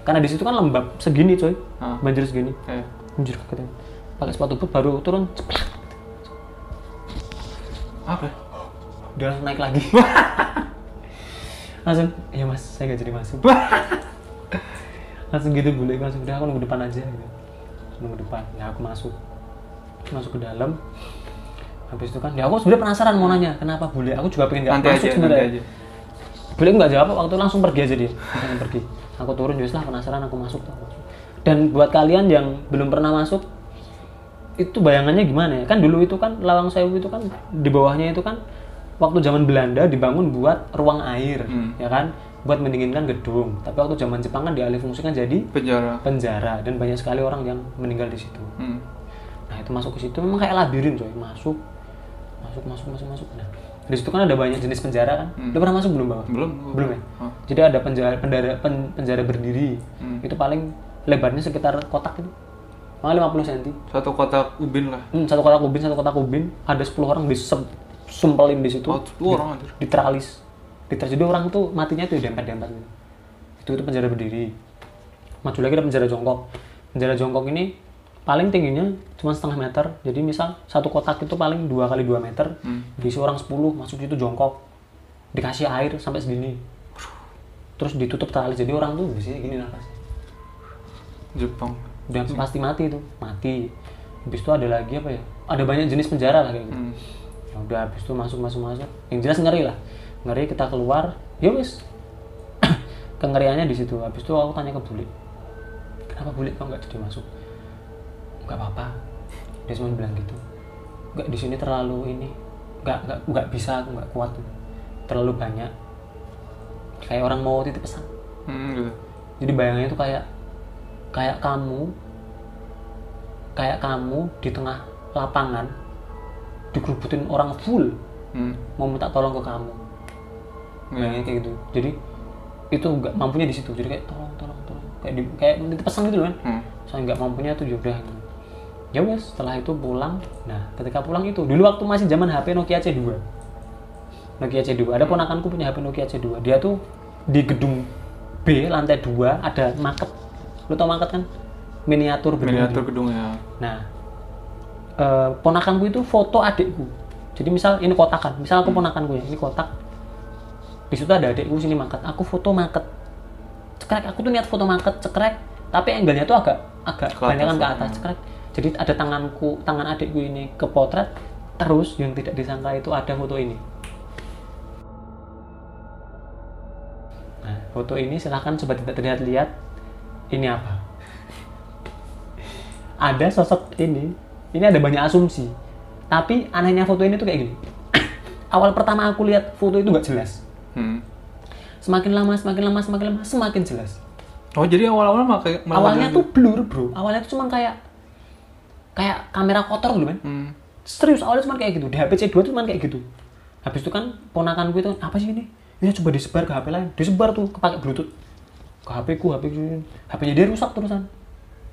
Karena di situ kan lembab segini coy, Ah. banjir segini. eh. Anjir kaget. Pakai sepatu boot baru turun ceplak. apa Udah langsung naik lagi. langsung, iya mas, saya nggak jadi masuk. langsung gitu bule langsung udah aku nunggu depan aja gitu. Nunggu depan, ya aku masuk. Masuk ke dalam. Habis itu kan, ya aku sebenarnya penasaran mau nanya kenapa bule. Aku juga pengen nggak masuk sebenarnya. aja Bule nggak jawab, waktu langsung pergi aja dia. Langsung pergi. Aku turun, ya lah penasaran aku masuk tuh. Dan buat kalian yang belum pernah masuk, itu bayangannya gimana ya? Kan dulu itu kan Lawang Sewu itu kan di bawahnya itu kan waktu zaman Belanda dibangun buat ruang air, Hmm. ya kan? Buat mendinginkan gedung. Tapi waktu zaman Jepang kan dialih fungsikan jadi penjara penjara dan banyak sekali orang yang meninggal di situ. hmm. Nah itu masuk ke situ memang kayak labirin coy, masuk, masuk, masuk, masuk, masuk. Nah di situ kan ada banyak jenis penjara kan. Hmm. Udah pernah masuk belum bawah? belum Belum ya? Hah. Jadi ada penjara penjara, pen- penjara berdiri. Hmm. Itu paling lebarnya sekitar kotak itu. Malah 50 cm. satu kotak ubin lah Hmm, satu kotak ubin, satu kotak ubin, ada 10 orang disumpelin di situ. oh itu orang anjir Di tralis. Di tralis. Jadi orang tuh matinya tuh dempet-dempet gitu. Itu itu penjara berdiri. Maju lagi ada penjara jongkok. Penjara jongkok ini paling tingginya cuma setengah meter. Jadi misal satu kotak itu paling dua kali 2 meter. Hmm. Diisi orang 10 masuk situ jongkok. Dikasih air sampai segini. Terus ditutup tali. Jadi orang tuh di sini gini nafasnya. Jepang Udah pasti mati tuh, mati. Habis itu ada lagi apa ya? Ada banyak jenis penjara lah kayak gitu. hmm. Ya udah habis itu masuk masuk masuk. Yang jelas ngeri lah. Ngeri kita keluar, ya wis. Kengeriannya di situ. Habis itu aku tanya ke Bule. Kenapa Bule kok nggak jadi masuk? Nggak apa-apa. Dia cuma bilang gitu. Nggak di sini terlalu ini. Nggak nggak nggak bisa aku nggak kuat. Terlalu banyak. Kayak orang mau titip pesan. Hmm, gitu. Jadi bayangannya tuh kayak kayak kamu kayak kamu di tengah lapangan dikerubutin orang full Hmm. mau minta tolong ke kamu. Bayangin kayak gitu. Jadi itu nggak mampunya di situ. Jadi kayak tolong tolong tolong kayak di, kayak pesan gitu loh kan. Hmm. Saya nggak mampunya tuh yaudah gitu. Ya wes, setelah itu pulang. Nah, ketika pulang itu dulu waktu masih zaman HP Nokia C2. Nokia C2. Ada ponakanku punya HP Nokia C2. Dia tuh di gedung B lantai 2 ada market. Lu tau market kan? Miniatur berdiri. miniatur gedungnya Nah, eh, ponakanku itu foto adikku. Jadi misal ini kotak kan, misal aku ponakanku ya, ini kotak. Di situ ada adikku sini market. Aku foto market. Cekrek, aku tuh niat foto market, cekrek. Tapi angle-nya tuh agak agak atas, ke atas, cekrek jadi ada tanganku tangan adikku ini ke potret, terus yang tidak disangka itu ada foto ini. Nah foto ini silahkan sobat tidak terlihat lihat ini apa? Ada sosok ini ini ada banyak asumsi. Tapi anehnya foto ini tuh kayak gini. Awal pertama aku lihat foto itu nggak jelas. Hmm. semakin lama semakin lama semakin lama semakin jelas. Oh jadi awal-awal makanya awalnya tuh blur bro. Awalnya tuh cuma kayak kayak kamera kotor gitu men Hmm. serius awalnya cuma kayak gitu. Di HP C2 tuh cuma kayak gitu. Habis itu kan ponakan gue itu apa sih ini? Ya coba disebar ke HP lain. Disebar tuh kepake bluetooth. Ke HP ku HP ku HP nya dia rusak terusan.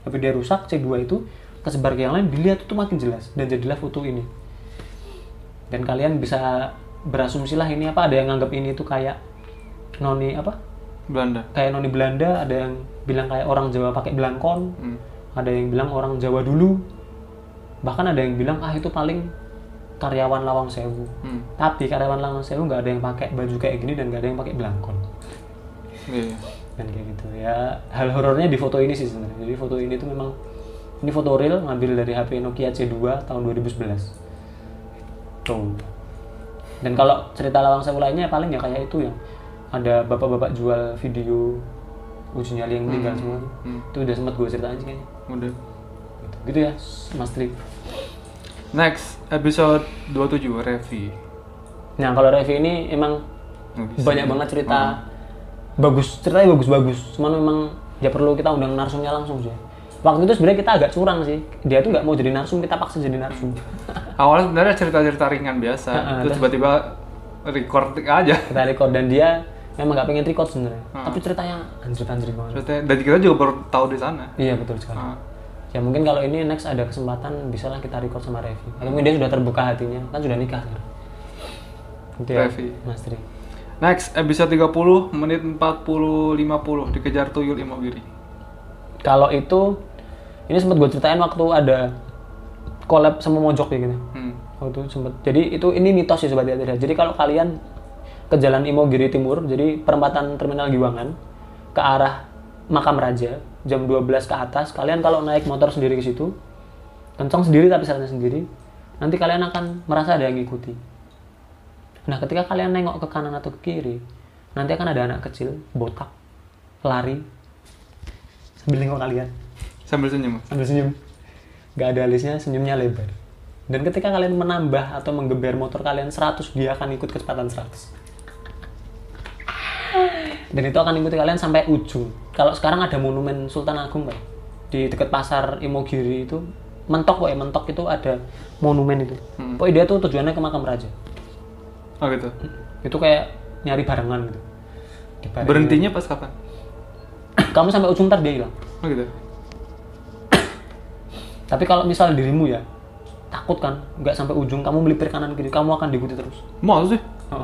HP dia rusak C2 itu kesebar ke yang lain dilihat tuh makin jelas. Dan jadilah foto ini. Dan kalian bisa berasumsi lah ini apa ada yang nganggap ini tuh kayak noni apa? Belanda. kayak noni Belanda ada yang bilang kayak orang Jawa pakai belangkon. Hmm. ada yang bilang orang Jawa dulu bahkan ada yang bilang ah itu paling karyawan Lawang Sewu Hmm. tapi karyawan Lawang Sewu nggak ada yang pakai baju kayak gini dan nggak ada yang pakai belangkon Iya. dan kayak gitu ya hal horornya di foto ini sih sebenarnya jadi foto ini tuh memang ini foto real ngambil dari HP Nokia C2 tahun 2011 tuh dan kalau cerita Lawang Sewu lainnya paling ya kayak itu yang ada bapak-bapak jual video uji nyali yang meninggal semua tuh. Hmm. itu udah sempat gue ceritain sih kayaknya Udah. Gitu, ya Mas Tri Next episode 27 Revi. nah kalau Revi ini emang bisa. banyak banget cerita bagus ceritanya bagus-bagus cuman memang ya perlu kita undang narsumnya langsung sih waktu itu sebenarnya kita agak curang sih dia tuh nggak mau jadi narsum kita paksa jadi narsum Awalnya sebenarnya cerita-cerita ringan biasa. Heeh, Terus tiba-tiba record aja. kita record dan dia memang nggak pengen record sebenarnya tapi ceritanya anjir anjir banget Ceritanya, dan kita juga baru tahu di sana. iya betul sekali. Ya mungkin kalau ini next ada kesempatan bisa lah kita record sama Revi atau mungkin dia sudah terbuka hatinya kan sudah nikah sekarang Gitu ya, Revi. Mas Tri Next episode 30 menit 40 50 dikejar tuyul Imogiri. kalau itu ini sempat gue ceritain waktu ada collab sama Mojok kayak gitu Hmm. waktu itu sempet jadi itu ini mitos sih sobat tidak jadi kalau kalian ke jalan Imogiri Timur jadi perempatan terminal Giwangan ke arah makam raja jam 12 ke atas kalian kalau naik motor sendiri ke situ kencang sendiri tapi jalannya sendiri nanti kalian akan merasa ada yang ngikuti. Nah ketika kalian nengok ke kanan atau ke kiri nanti akan ada anak kecil botak lari sambil nengok kalian. Sambil senyum. sambil senyum. Nggak ada alisnya senyumnya lebar. Dan ketika kalian menambah atau menggeber motor kalian 100 dia akan ikut kecepatan 100 dan itu akan ikuti kalian sampai ujung kalau sekarang ada monumen Sultan Agung Pak di dekat pasar Imogiri itu mentok kok ya mentok itu ada monumen itu Hmm. pokoknya dia tuh tujuannya ke makam raja Oh gitu. itu kayak nyari barengan gitu Dibarengin. Berhentinya pas kapan? kamu sampai ujung ntar dia hilang Oh gitu. Tapi kalau misal dirimu ya takut kan, nggak sampai ujung, kamu melipir kanan kiri, kamu akan diikuti terus. Mau sih. Oh.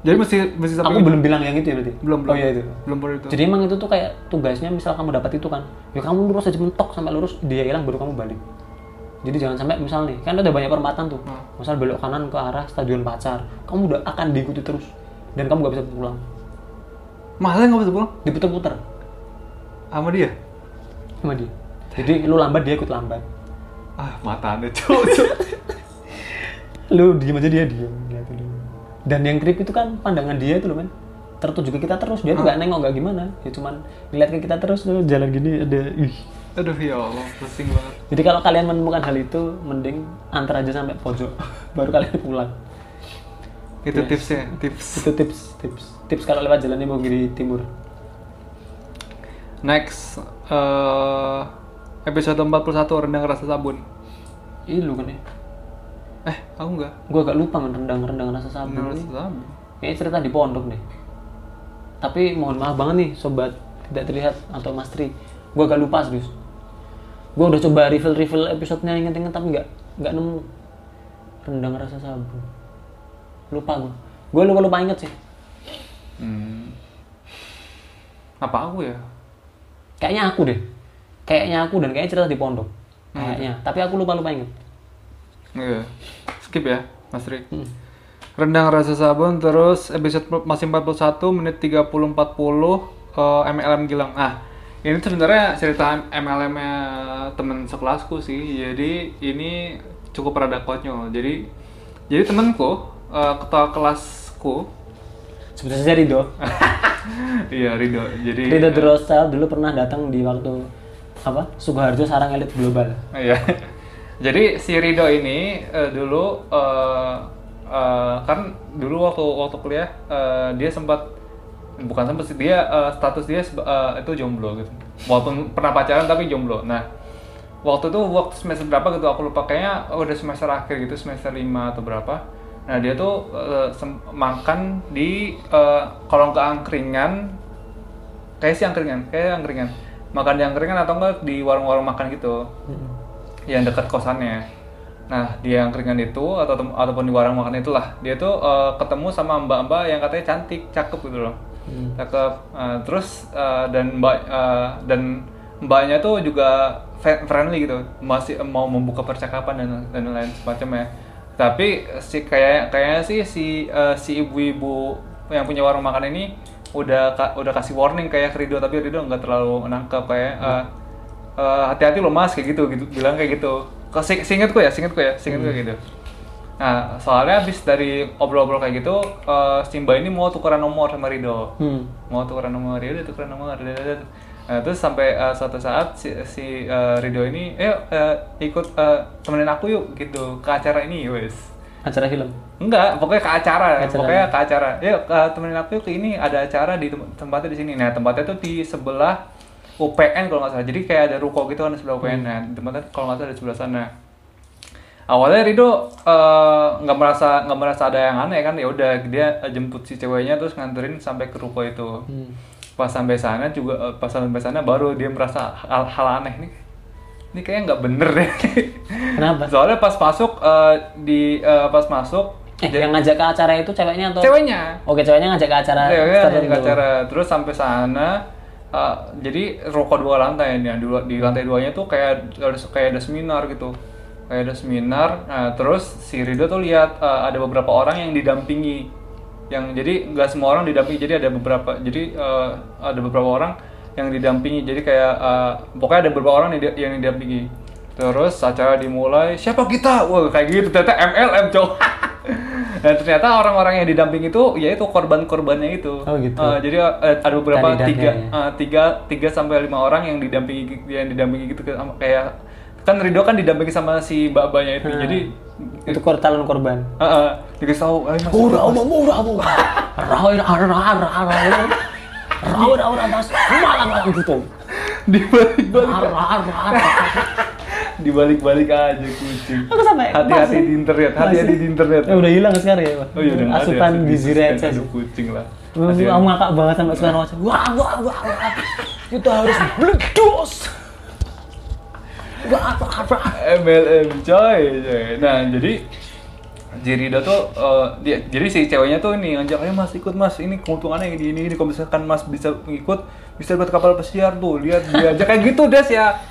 Jadi mesti mesti sampai Aku belum bilang yang itu ya berarti. belum belum. Oh iya itu. Belum baru itu. Jadi emang itu tuh kayak tugasnya misal kamu dapat itu kan, ya kamu lurus aja mentok sampai lurus dia hilang baru kamu balik. Jadi jangan sampai misal nih, kan ada banyak perempatan tuh. Hmm. Misal belok kanan ke arah stadion pacar, kamu udah akan diikuti terus dan kamu nggak bisa pulang. Masa nggak bisa pulang Diputer-puter sama dia? sama dia. Jadi lu lambat dia ikut lambat. Ah mata anda cowok. lu diem aja dia diem. Dan yang creep itu kan pandangan dia itu loh men. Tertuju ke kita terus dia tuh nggak nengok nggak gimana. Dia cuman ngeliat ke kita terus lu jalan gini ada ih. Aduh ya Allah, pusing banget. jadi kalau kalian menemukan hal itu mending antar aja sampai pojok baru kalian pulang. Itu tipsnya, tips. itu tips tips. Tips kalau lewat jalannya mau di timur. Next eh episode 41 rendang rasa sabun. ini lu kan ya Eh, aku enggak. gua agak lupa men rendang rendang rasa sabun Rendang rasa ini sabun. Kayaknya cerita di pondok deh. Tapi mohon maaf banget nih sobat tidak terlihat atau Mas Tri. Gue agak lupa serius. Gue udah coba refill-refill episodenya inget-inget tapi nggak nggak nemu rendang rasa sabun. Lupa gue. Gue lupa lupa inget sih. Hmm. Apa aku ya? Kayaknya aku deh. Kayaknya aku dan kayaknya cerita di pondok. Kayaknya. Tapi aku lupa lupa inget. Iya. Skip ya, Mas Ri. Hmm. Rendang rasa sabun terus episode masih 41 menit 30 40 eh, MLM Gilang. Ah, ini sebenarnya cerita MLM-nya temen sekelasku sih. Jadi ini cukup rada konyol. Jadi jadi temenku eh, ketua kelasku Sebut saja Rido. iya Rido jadi Rido Drosel dulu pernah datang di waktu apa Sukoharjo sarang elit global. Iya. Jadi si Rido ini eh, dulu eh, eh, kan dulu waktu waktu kuliah eh, dia sempat bukan sempat sih dia eh, status dia eh, itu jomblo gitu. Walaupun pernah pacaran tapi jomblo. Nah, waktu itu waktu semester berapa gitu aku lupa kayaknya udah semester akhir gitu semester 5 atau berapa. Nah, dia tuh sem- makan di eh, kalau nggak angkringan kayak sih angkringan, kayak angkringan. Makan di angkringan atau enggak di warung-warung makan gitu yang dekat kosannya. Nah, di angkringan itu atau ataupun di warung makan itulah, dia tuh eh, ketemu sama mbak-mbak yang katanya cantik, cakep gitu loh. Cakep. Eh, terus eh, dan mbak eh, dan mbaknya tuh juga friendly gitu, masih mau membuka percakapan dan dan lain semacamnya. Tapi si kayak kayaknya sih si eh, si ibu-ibu yang punya warung makan ini udah ka- udah kasih warning kayak Rido tapi Rido nggak terlalu nangkep kayak eh, eh, hati-hati lo mas kayak gitu gitu bilang kayak gitu sing- ya seingetku ya seingetku kayak gitu nah soalnya habis dari obrol-obrol kayak gitu eh, si Mbak ini mau tukeran nomor sama Rido Hmm. mau tukeran nomor ya udah tukeran nomor dadadadad. nah, terus sampai eh, suatu saat si, si eh, Rido ini eh eh, ikut eh, temenin aku yuk gitu ke acara ini wes Acara film. Enggak, pokoknya ke acara, Acara. pokoknya ke acara. Yuk, eh, temenin aku yuk ke ini ada acara di tem- tempatnya di sini. Nah, tempatnya tuh di sebelah UPN kalau nggak salah. Jadi kayak ada ruko gitu kan di sebelah UPN. Nah, tempatnya kalau nggak salah di sebelah sana. Awalnya Rido eh, nggak merasa nggak merasa ada yang aneh kan, ya udah dia eh, jemput si ceweknya terus nganterin sampai ke ruko itu. Hmm. Pas sampai sana juga eh, pas sampai sana baru dia merasa hal, hal aneh nih. Ini kayaknya nggak bener deh. Kenapa? Soalnya pas masuk eh, di eh, pas masuk Eh, yang ngajak ke acara itu ceweknya atau? ceweknya Oke, ceweknya ngajak ke acara. ceweknya tertentu. di acara terus sampai sana uh, jadi ruko dua lantai nih di, di lantai duanya tuh kayak ada kayak ada seminar gitu. Kayak ada seminar nah, terus si Rido tuh lihat uh, ada beberapa orang yang didampingi. Yang jadi nggak semua orang didampingi jadi ada beberapa jadi uh, ada beberapa orang yang didampingi. Jadi kayak uh, pokoknya ada beberapa orang yang yang didampingi terus acara dimulai siapa kita wah kayak gitu ternyata MLM cowok dan ternyata orang-orang yang didampingi itu yaitu korban-korbannya itu Oh, gitu. Uh, jadi uh, ada beberapa tiga ya. uh, tiga tiga sampai lima orang yang didampingi yang didampingi gitu sama- kayak kan Rido kan didampingi sama si mbak-mbaknya itu Hmm. jadi Itu kor calon korban. uh, uh, dikasih tahu mas Ura, ura, ura, ura. Rawir, ara, ara, ara, ara. Rawir, ara, mas. Malang, malang gitu. dibalik-balik Ara, ara, ara. Dibalik-balik aja kucing. Aku sampai hati-hati di internet hati-hati di internet. Ya udah hilang sekarang ya, Pak. oh iya udah Asupan gizi receh. aduh kucing lah. Aku ngakak banget sampai sekarang macam wah wah wah wah. Kita harus meledos wah wah wah. MLM coy, coy. Nah jadi Jirida tuh eh, dia jadi si ceweknya tuh ini ngajak ayo mas ikut mas. Ini keuntungannya ini ini ini kalau misalkan mas bisa ikut bisa buat kapal pesiar tuh. Lihat dia aja. Kayak gitu des ya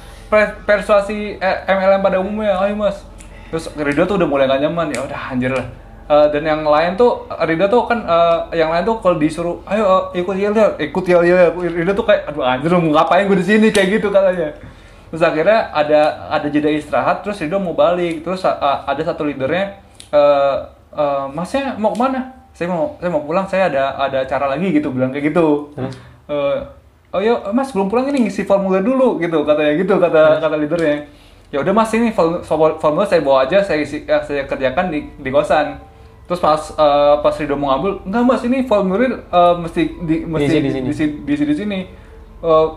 persuasi eh, MLM pada umumnya ayo mas. Terus Rida tuh udah mulai gak nyaman ya udah anjir lah. Eh, dan yang lain tuh Rida tuh kan eh, yang lain tuh kalau disuruh ayo eh, ikut yel yel. Ikut yel yel Rida tuh kayak aduh anjir mau ngapain gue di sini? Kayak gitu katanya. Terus akhirnya ada ada jeda istirahat terus Rido mau balik. Terus a- ada satu leadernya eh eh, masnya mau ke mana? Saya mau saya mau pulang saya ada ada acara lagi gitu bilang kayak gitu. Eh, oh yo mas belum pulang ini ngisi formulir dulu gitu katanya gitu kata kata leadernya. Ya udah mas ini form- form- formulir saya bawa aja saya isi eh, saya kerjakan di di kosan. Terus pas eh, pas Rido mau ngambil enggak mas ini formulir eh, mesti di mesti Diisi di di, sini. di, di, di sini. Di sini Eh,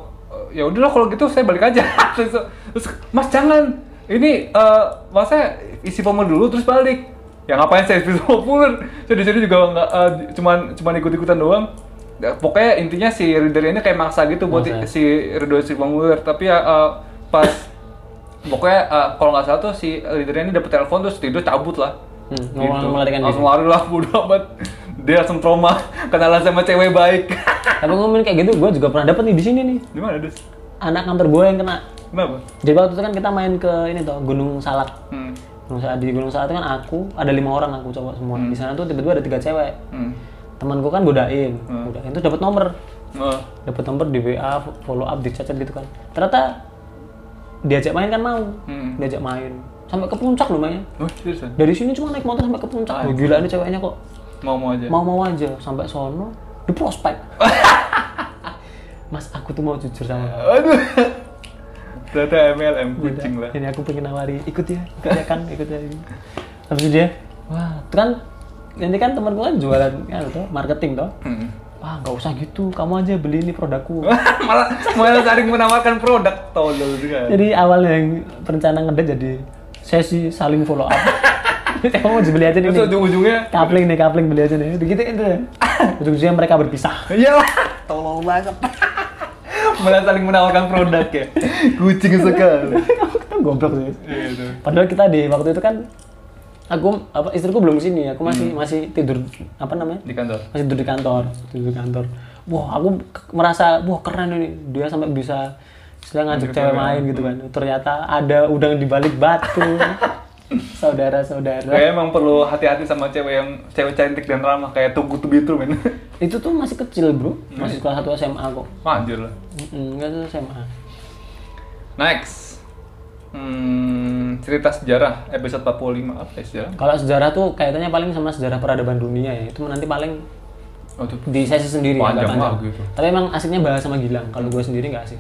ya udahlah kalau gitu saya balik aja. Terus, terus, mas jangan. Ini eh masa isi formulir dulu terus balik. Ya ngapain saya isi formulir saya di sini juga nggak eh, cuman cuman ikut ikutan doang. Ya, pokoknya intinya si reader ini kayak maksa gitu buat Maksa. si reader isi formulir tapi ya eh, pas pokoknya eh, kalau nggak salah tuh si leader ini dapet telepon terus tidur cabut lah. Hmm, mau melarikan langsung lari lah bodo amat. Dia langsung trauma kenalan sama cewek baik. Tapi ngomongin kayak gitu gue juga pernah dapet nih di sini nih. Di mana des? Anak kantor gue yang kena. Kenapa? Jadi waktu itu kan kita main ke ini tuh Gunung Salak. Hmm. Gunung Salak di Gunung Salak itu kan aku ada lima orang aku cowok semua. Di sana tuh tiba-tiba ada tiga cewek. Hmm. Temanku kan godain. Hmm. godain tuh dapat nomor. Oh. dapat nomor di WA follow up di chat gitu kan. Ternyata diajak main kan mau. Hmm. diajak main. Sampai ke puncak loh mainnya Oh, seriusan? dari sini cuma naik motor sampai ke puncak. Wah, gila ini ceweknya kok. Mau-mau aja. mau mau aja sampai sono di prospek. Mas aku tuh mau jujur sama kamu. Aduh. Ternyata MLM kucing lah. ini aku pengen nawari. Ikut ya ikut ya kan? Ikut ya ini. Habis dia wah itu kan ini kan temanku kan jualan kan tuh marketing toh Hmm. wah nggak usah gitu kamu aja beli ini produkku malah malah saling menawarkan produk tolol juga. jadi awalnya yang perencana ngedate jadi sesi saling follow up kamu mau beli aja nih Terus ujung-ujungnya kapling nih kapling beli aja nih begitu itu ujung-ujungnya mereka berpisah Iyalah, tolol banget. malah saling menawarkan produk ya. Kucing sekali. kita goblok sih Iya itu. padahal kita di waktu itu kan aku apa istriku belum sini aku masih masih tidur apa namanya? Di kantor. masih tidur di kantor tidur di kantor. Wah aku merasa wah keren ini. Dia sampai bisa istilah ngajak cewek main gitu kan. Ternyata ada udang di balik batu. Saudara-saudara Kayak emang perlu hati-hati sama cewek yang cewek cantik dan ramah. Kayak Tunggu be true men. itu tuh masih kecil bro. Masih kelas 1 SMA kok. Anjir lah. Enggak tuh SMA Next. Hmm, cerita sejarah episode 45 apa ya sejarah? kalau sejarah tuh kaitannya paling sama sejarah peradaban dunia ya. Itu nanti paling Oh, itu di sesi sendiri Panjang agak banget gitu. tapi emang asiknya bahas sama Gilang. Kalau gue sendiri nggak asik.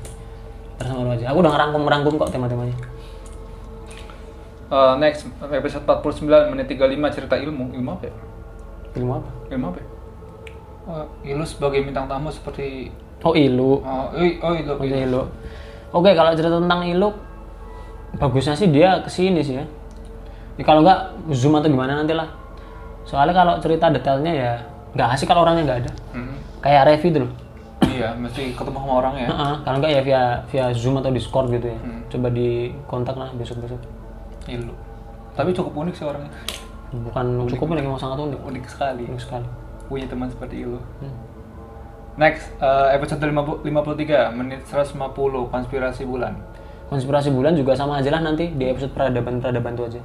Terus sama lu aja. Aku udah ngerangkum ngerangkum kok tema-temanya. Uh, next episode 49 menit 35 cerita ilmu. Ilmu apa ya? ilmu apa? Ilmu apa ya? Uh, ilmu sebagai bintang tamu seperti oh ilu. Oh, i- oh itu Oh, ilu. Oke kalau cerita tentang ilu bagusnya sih dia ke sini sih ya Ya, kalau nggak zoom atau gimana nanti lah soalnya kalau cerita detailnya ya nggak asik kalau orangnya nggak ada Hmm. kayak Revi loh Iya, mesti ketemu sama orang ya. Heeh, kalau nggak ya via via zoom atau discord gitu ya Hmm. coba di kontak lah besok besok Ilmu. Tapi cukup unik sih orangnya. bukan cukup lagi mau sangat unik Unik sekali. unik sekali Punya teman seperti Ilu. Hmm. Next, uh, episode 50 53 menit 150 konspirasi bulan. Konspirasi bulan juga sama aja lah nanti di episode peradaban peradaban tuh aja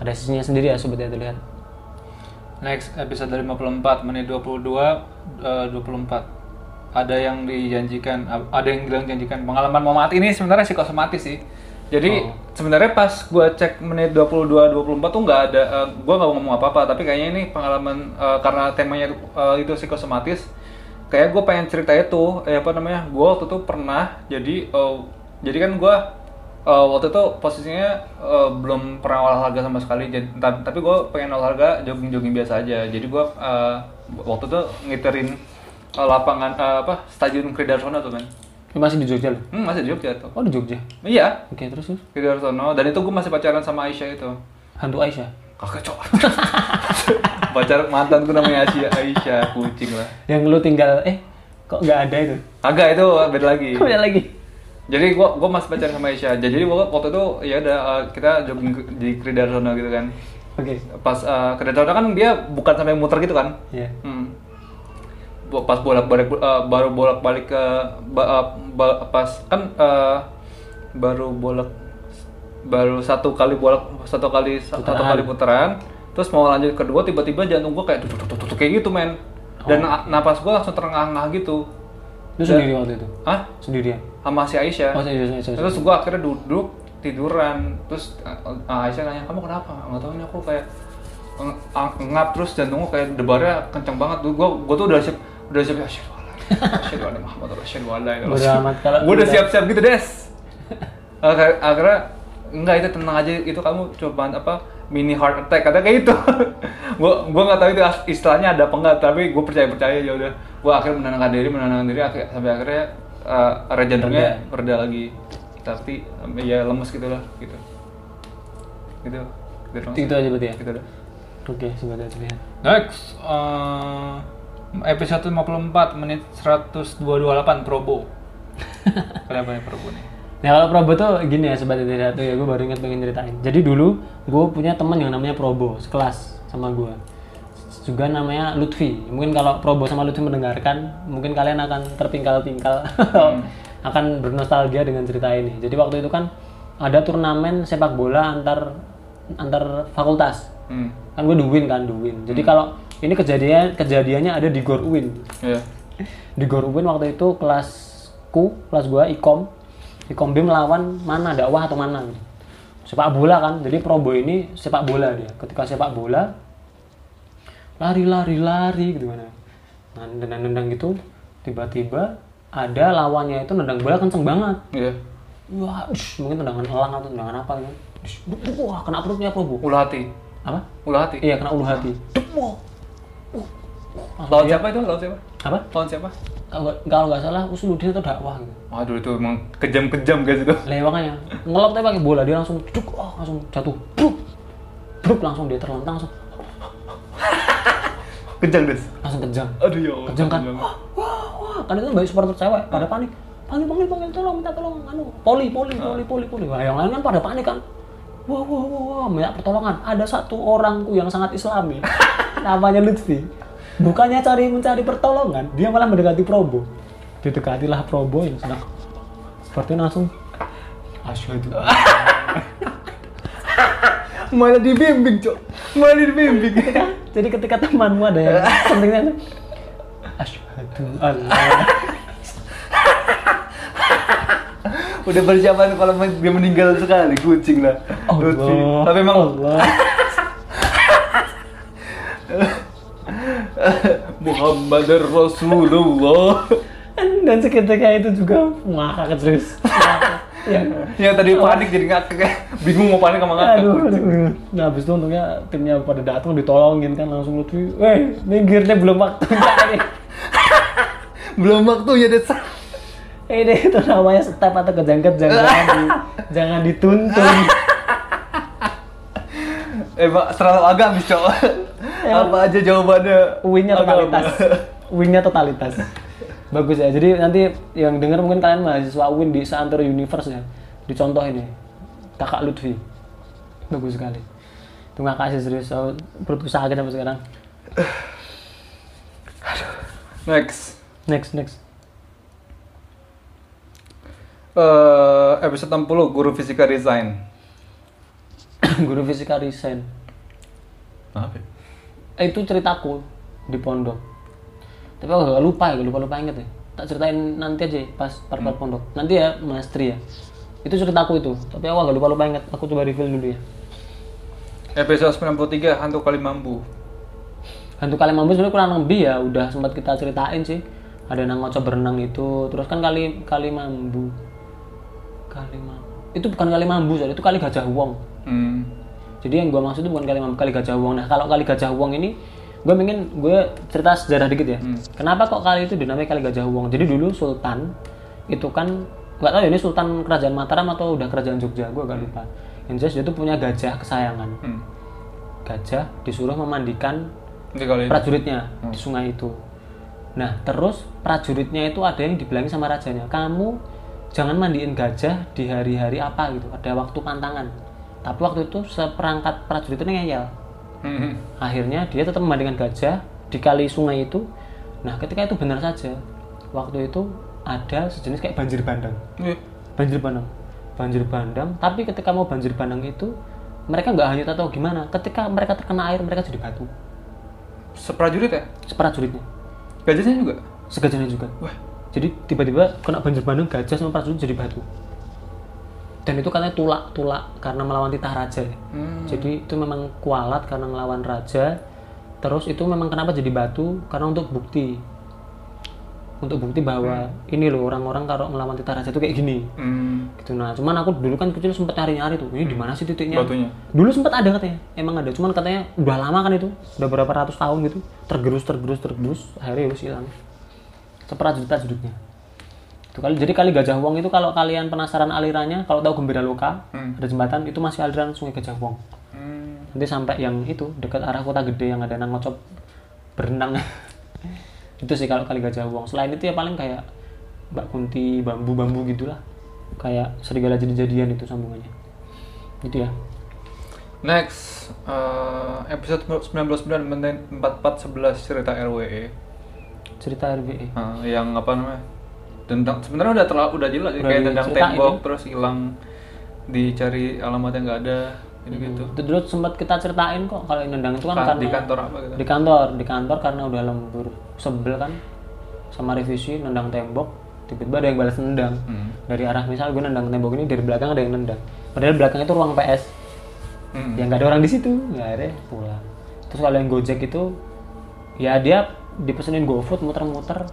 ada sisinya sendiri ya sobat ya terlihat Next, episode 54 menit 22 uh, 24. Ada yang dijanjikan, ada yang bilang janjikan pengalaman mau mati ini sebenarnya psikosomatis sih. Jadi Oh. sebenarnya pas gua cek menit 22 24 tuh nggak ada uh, gua nggak ngomong apa-apa, tapi kayaknya ini pengalaman uh, karena temanya uh, itu psikosomatis. Kayak gue pengen cerita itu, eh apa namanya? Gua waktu itu pernah jadi uh, jadi kan gua uh, waktu itu posisinya uh, belum pernah olahraga sama sekali. Jadi, ta- tapi gue pengen olahraga jogging jogging biasa aja. Jadi gue uh, waktu itu ngiterin uh, lapangan uh, apa stadion Kridarsono tuh kan masih di Jogja loh hmm, masih di Jogja tuh. Oh di Jogja? Iya. Oke terus terus? Kridarsono dan itu gue masih pacaran sama Aisyah itu. Hantu Aisyah? Kakak cok. Pacar mantanku namanya Aisyah Aisyah. Kucing lah. Yang lu tinggal eh kok nggak ada itu? Agak itu beda lagi. Kok ada lagi jadi gua gua masih pacaran sama Aisyah. Jadi gua waktu itu ya udah uh, kita jogging di Kridarsono gitu kan. Oke. Pas uh, Kridarsono kan dia bukan sampai muter gitu kan? Ya Hmm. Bu- Pas bolak balik baru bolak balik ke ba- uh, pas kan uh, baru bolak baru satu kali bolak satu kali satu Putaran. kali putaran. Terus mau lanjut kedua tiba-tiba jantung gua kayak tuh tuh tuh tuh kayak gitu men. Dan na- napas gua langsung terengah-engah gitu. Lu sendiri waktu itu? Ah sendirian sama si Aisyah. Oh saya saya saya terus gua akhirnya duduk tiduran. Terus uh, Aisyah nanya kamu kenapa? Nggak tahu ini aku kayak ngap terus jantung gua kayak debarnya kenceng banget. Tuh gua gua tuh udah siap udah siap ya asyhadu asyhadu anna kalau gua udah udah- siap-siap gitu des. Akhir- akhirnya enggak itu tenang aja itu kamu coba apa mini heart attack kata kayak gitu. Gua gua nggak tahu itu istilahnya ada apa enggak tapi gua percaya percaya ya udah. Gua akhirnya menenangkan diri menenangkan diri akhir, sampai akhirnya uh, rate jantungnya reda lagi tapi um, ya lemes gitu lah gitu gitu gitu, itu aja berarti ya gitu dah. oke sebentar terlihat Next, uh, episode 54 menit 128 Probo. Kenapa ya Probo nih? Nah kalau Probo tuh gini ya sobat tidak tuh ya gue baru ingat pengen ceritain. Jadi dulu gue punya teman yang namanya Probo sekelas sama gue. Juga namanya Lutfi. Mungkin kalau Probo sama Lutfi mendengarkan, mungkin kalian akan terpingkal-pingkal, akan bernostalgia dengan cerita ini. Jadi waktu itu kan ada turnamen sepak bola antar antar fakultas. Hmm. Kan gue duwin kan duwin. Jadi kalau ini kejadian kejadiannya ada di Gor Uin Ya. di Gor Uin waktu itu kelasku kelas gua ikom ikom B melawan mana dakwah atau mana sepak bola kan jadi Probo ini sepak bola dia ketika sepak bola lari lari lari gitu kan nah nendang nendang gitu tiba-tiba ada lawannya itu nendang bola kenceng banget Iya. wah ush, mungkin tendangan elang atau tendangan apa gitu wah kena perutnya Probo Ulu hati. apa Ulu hati. iya kena ulu hati wah. Lawan siapa itu? Lawan siapa? apa Lawan siapa? kalau nggak- salah usuludin atau dakwah gitu Waduh itu emang kejam-kejam guys itu. lah ya makanya ngelop tapi pakai bola dia langsung duk oh, langsung jatuh bruk bruk langsung dia terlentang langsung Kejam guys. langsung kejang. Aduh ya Allah. kejang kan? wah wah wah. Kan itu banyak supporter cewek. Pada panik. Panggil panggil panggil. Tolong minta tolong. Anu poli poli poli poli poli. Wah yang lain kan pada panik kan? Wah wah wah, wah. Minta pertolongan. Ada satu orangku yang sangat islami. Namanya Lutfi. Bukannya cari mencari pertolongan. Dia malah mendekati Probo. Didekatilah Probo yang sedang seperti langsung asyhadu Malah dibimbing, Cok. Malah dibimbing. jadi ketika temanmu ada yang pentingnya asyhadu Allah Udah persiapan kalau dia meninggal sekali, kucing lah. Allah Tapi emang Allah Muhammad Rasulullah. dan seketika itu juga ngakak terus ya Yang tadi panik jadi ngakak kayak bingung mau panik sama ngakak. aduh, aduh, aduh. nah habis itu untungnya timnya pada datang ditolongin kan langsung Lutfi weh minggirnya belum waktunya ini Belum waktunya deh. ini itu namanya step atau kejang-kejang jangan, di, jangan dituntun Eh, Pak, terlalu agamis, Cok. Apa aja jawabannya? win-nya totalitas win-nya totalitas bagus ya. Jadi nanti yang denger mungkin kalian mahasiswa win di seantero universe ya. Dicontoh ini kakak Lutfi. Bagus sekali. Terima kasih serius. So, perut usaha kita sampai sekarang. Next. next next. Eh, episode 60 guru fisika resign. guru fisika resign. Apa? eh, itu ceritaku di pondok tapi aku gak lupa ya gak lupa lupa inget ya. Tak ceritain nanti aja ya, pas part-part pondok. Nanti ya mas Tri ya. Itu ceritaku itu. Tapi aku agak lupa lupa inget. Aku coba reveal dulu ya. Episode 93 hantu kali mambu. hantu kali mambu sebenarnya kurang lebih ya udah sempat kita ceritain sih. Ada yang ngocok berenang itu. Terus kan kali kali mambu kali mambu itu bukan kali mambu soalnya itu kali gajah wong. Hmm. jadi yang gue maksud itu bukan kali mambu kali gajah wong. Nah kalau kali gajah wong ini gue pengen gue cerita sejarah dikit ya. Kenapa kok kali itu dinamai kali gajah wong? Jadi dulu sultan itu kan nggak tahu ya ini sultan kerajaan Mataram atau udah kerajaan Jogja? Gue agak lupa. Yang jelas dia tuh punya gajah kesayangan. Hmm. gajah disuruh memandikan prajuritnya di sungai itu. Nah, terus prajuritnya itu ada yang dibilangin sama rajanya, kamu jangan mandiin gajah di hari-hari apa gitu, ada waktu pantangan. Tapi waktu itu seperangkat prajurit itu ngeyel. Hmm. Akhirnya dia tetap memandikan gajah di kali sungai itu. Nah, ketika itu benar saja, waktu itu ada sejenis kayak banjir bandang. Iya. Banjir bandang. Banjir bandang, tapi ketika mau banjir bandang itu mereka nggak hanya tahu gimana, ketika mereka terkena air mereka jadi batu. Seprajurit ya? Seprajuritnya. Gajahnya juga? segajahnya juga Wah. jadi tiba-tiba kena banjir bandang gajah sama prajurit jadi batu dan itu katanya tulak tulak karena melawan titah raja. Hmm. jadi itu memang kualat karena melawan raja. Terus itu memang kenapa jadi batu? Karena untuk bukti. Untuk bukti bahwa ini loh orang-orang kalau melawan titah raja itu kayak gini. Hmm. gitu. Nah cuman aku dulu kan kecil sempat nyari-nyari tuh. Ini di mana sih titiknya? Batunya. dulu sempat ada katanya. Emang ada. Cuman katanya udah lama kan itu. Udah berapa ratus tahun gitu. Tergerus tergerus tergerus. Akhirnya harus hilang. Seprajurit prajuritnya itu kali jadi kali gajah wong itu kalau kalian penasaran alirannya kalau tahu gembira loka Hmm. ada jembatan itu masih aliran sungai gajah wong Hmm. nanti sampai yang itu dekat arah kota gede yang ada nang ngocop berenang itu sih kalau kali gajah wong selain itu ya paling kayak mbak kunti bambu bambu gitulah kayak serigala jadi-jadian itu sambungannya itu ya Next, eh, episode 99 menit 4411 cerita RWE. cerita RBE Nah, yang apa namanya? Tentang sebenarnya udah terlalu udah jelas Udah kayak diceritain tembok ya. terus hilang dicari alamatnya nggak ada gitu-gitu. itu dulu sempat kita ceritain kok kalau yang nendang itu kan Kan karena di kantor apa gitu. di kantor di kantor karena udah lembur sebel kan sama revisi nendang tembok tiba-tiba ada yang balas nendang Hmm. dari arah misal gue nendang tembok ini dari belakang ada yang nendang padahal belakang itu ruang PS Hmm. ya nggak ada orang di situ nggak ada pulang terus kalau yang gojek itu ya dia dipesenin GoFood muter-muter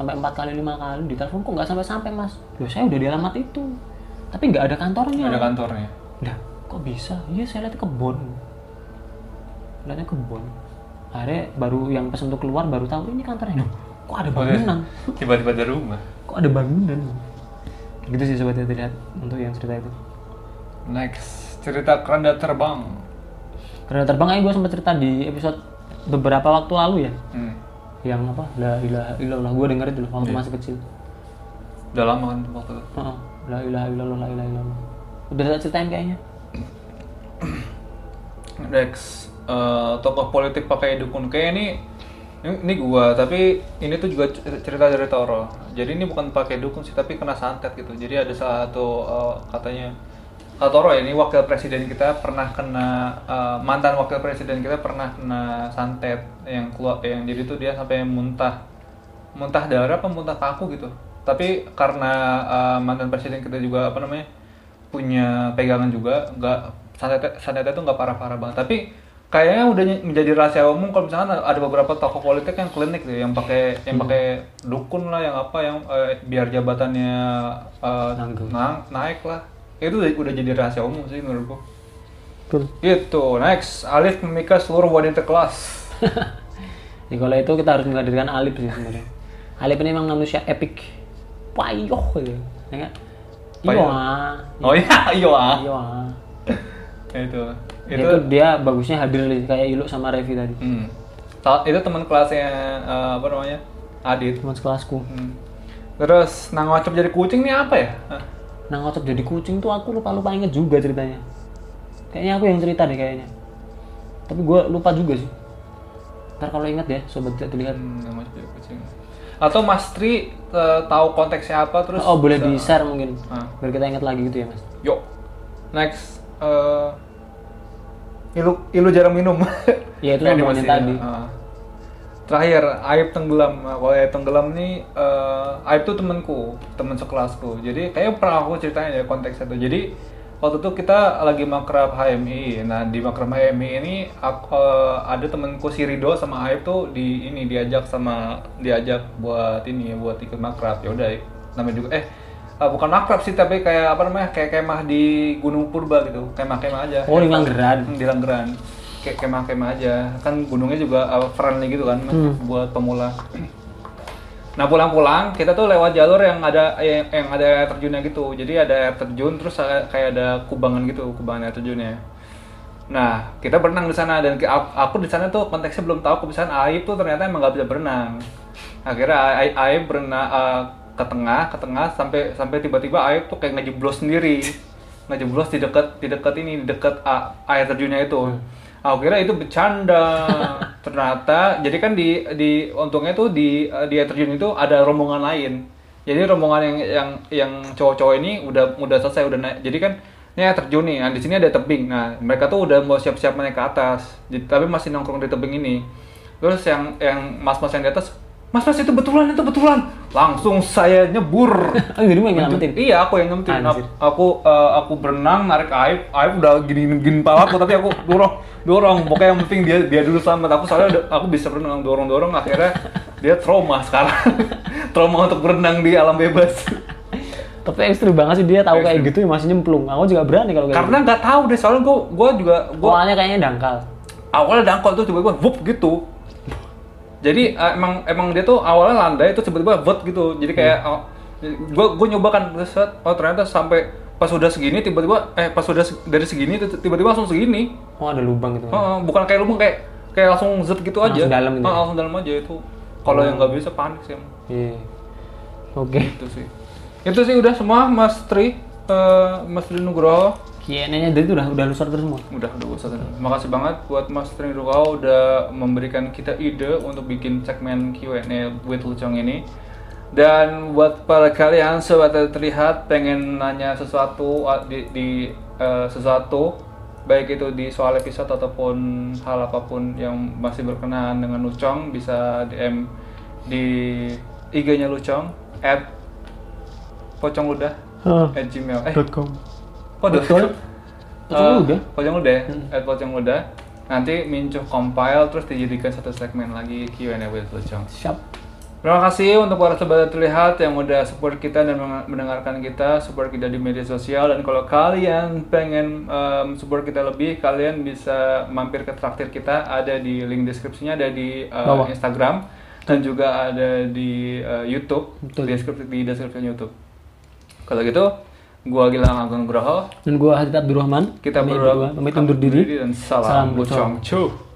sampai empat kali lima kali di telepon kok nggak sampai sampai mas Loh, saya udah di alamat itu tapi nggak ada kantornya Ada kantornya. Lah, kok bisa? Iya, saya lihat kebun. Lihatnya kebun. Akhirnya baru yang pesen untuk keluar baru tahu ini kantornya. Loh, kok ada bangunan? Tiba-tiba ada rumah. Kok ada bangunan? Gitu sih sobat yang lihat untuk yang cerita itu. Next, cerita keranda terbang. Karena terbang aja gue sempat cerita di episode beberapa waktu lalu ya. Hmm. Yang apa? La ilaha illallah. Gue denger itu waktu masih kecil. Udah lama kan waktu itu. Heeh. La ilaha illallah, la ilaha illallah. Udah saya ceritain kayaknya. Next, eh, tokoh politik pakai dukun kayak ini ini, gua tapi ini tuh juga cerita dari Toro jadi ini bukan pakai dukun sih tapi kena santet gitu jadi ada satu eh, katanya kata Toro ya ini wakil presiden kita pernah kena eh, mantan wakil presiden kita pernah kena santet yang keluar yang jadi tuh dia sampai muntah. Muntah darah apa muntah kaku gitu. Tapi karena eh, mantan presiden kita juga apa namanya punya pegangan juga nggak santet santetnya tuh nggak parah-parah banget. Tapi kayaknya udah menjadi rahasia umum kalau misalkan ada beberapa tokoh politik yang klinik tuh yang pakai yang pakai dukun lah yang apa yang eh, biar jabatannya eh, na- naik lah itu udah, udah jadi rahasia umum sih menurutku Betul. Gitu, next Alif memikat seluruh wanita kelas Ya, kalau itu kita harus menghadirkan Alip sih sebenarnya. Alip ini memang manusia epic. Payoh gitu. Ya? Iya. Ah. Oh iya, iya ah. Iya. ah. itu Itu, itu dia bagusnya hadir nih, kayak Iluk sama Revi tadi. hmm. Ta- itu teman kelasnya eh, apa namanya Adit Teman sekelasku. Hmm. Terus nang jadi kucing nih apa ya? Hah? Nah ngocok jadi kucing tuh aku lupa-lupa inget juga ceritanya. Kayaknya aku yang cerita deh kayaknya. Tapi gue lupa juga sih. Ntar kalau ingat ya, sobat tidak dilihat. Hmm, nang jadi kucing. Atau Mas Tri eh, tahu konteksnya apa terus Oh boleh bisa- di share mungkin. Ah. Biar kita ingat lagi gitu ya mas. Yuk. Next eh, ilu ilu jarang minum. Ya, itu masjid, tadi. ah. Terakhir, Aib tenggelam. Nah, kalau Aib tenggelam nih, eh, Aib tuh temanku, teman sekelasku. Jadi kayaknya pernah aku ceritain ya konteksnya tuh. Jadi waktu itu kita lagi makrab HMI. Nah di makrab HMI ini aku, eh, ada temanku si Rido sama Aib tuh di ini diajak sama diajak buat ini buat ikut makrab. Ya udah, namanya juga eh eh, bukan makrab sih tapi kayak apa namanya kayak kemah di Gunung Purba gitu, kemah-kemah aja. Oh di Langgeran. Hmm, di Langgeran kayak kemah-kemah aja. Kan gunungnya juga uh, friendly gitu kan Hmm. buat pemula. Nah pulang-pulang kita tuh lewat jalur yang ada yang, yang ada air terjunnya gitu. Jadi ada air terjun terus kayak ada kubangan gitu kubangan air terjunnya. Nah kita berenang di sana dan aku di sana tuh konteksnya belum tahu kebiasaan Aib tuh ternyata emang nggak bisa berenang. Akhirnya Aib, Aib berenang uh, ke tengah ke tengah sampai sampai tiba-tiba Aib tuh kayak ngejeblos sendiri. Ngejeblos di dekat di dekat ini di dekat uh, air terjunnya itu Aku kira itu bercanda. Ternyata jadi kan di di untungnya tuh di uh, di air terjun itu ada rombongan lain. Jadi rombongan yang yang yang cowok-cowok ini udah udah selesai udah naik. Jadi kan ini air terjun nih. Nah, di sini ada tebing. Nah, mereka tuh udah mau siap-siap naik ke atas. Jadi, tapi masih nongkrong di tebing ini. Terus yang yang mas-mas yang di atas, "Mas, Mas itu betulan, itu betulan." Langsung saya nyebur. Oh jadi mau nyelamatin. Iya, aku yang. Anjir. Aku eh, aku berenang narik aib, aib udah gini gini pala aku tapi aku dorong dorong. Pokoknya yang penting dia dia dulu selamat. Aku soalnya udah- aku bisa berenang dorong dorong akhirnya dia trauma sekarang. trauma untuk berenang di alam bebas. Tapi ekstrim banget sih dia tahu kayak gitu ya masih nyemplung. Aku juga berani kalau kayak Karena nggak tahu deh soalnya gua gua juga gitu. gua Awalnya kayaknya dangkal. awalnya dangkal tuh tiba-tiba wup gitu. Jadi eh, emang emang dia tuh awalnya landai itu tiba-tiba vot gitu. Jadi kayak oh, gua gua nyoba kan set, oh ternyata sampai pas udah segini tiba-tiba eh pas udah dari segini tiba-tiba langsung segini. Oh ada lubang gitu. Heeh, bukan kayak lubang kayak kayak langsung zet gitu aja. Langsung dalam gitu ya? langsung dalam aja itu. Kalau yang nggak bisa panik sih. Iya. Oke. Itu sih. Itu sih udah semua Mas Tri, eh, Mas Tri Nugroho. Q&A-nya dari itu udah udah lusar terus semua. Udah, udah usah. Terima kasih banget buat Mas Tri Nugroho udah memberikan kita ide untuk bikin segmen Q&A with Lucong ini. Dan buat para kalian sobat yang terlihat pengen nanya sesuatu di, di uh, sesuatu baik itu di soal episode ataupun hal apa pun yang masih berkenaan dengan Lucong bisa DM di IG-nya Lucong at pocong ludah at gmail eh com. Kok Betul. Pocong Eh, Ludah? Pocong Ludah ya? At Pocong Ludah. Nanti Mincuh compile terus dijadikan satu segmen lagi Q&A with Pocong. Siap. Terima kasih untuk para sobat terlihat yang udah support kita dan mendengarkan kita, support kita di media sosial dan kalau kalian pengen em, support kita lebih, kalian bisa mampir ke traktir kita ada di link deskripsinya ada di eh, Bawah. Instagram dan juga ada di eh, YouTube, Betul. deskripsi di deskripsi YouTube. Kalau gitu, gua Gilang Agung Nugroho, Dan gua Hadid Abdurrahman. kita berdua pamit undur diri. dan Salam salam bucong cu.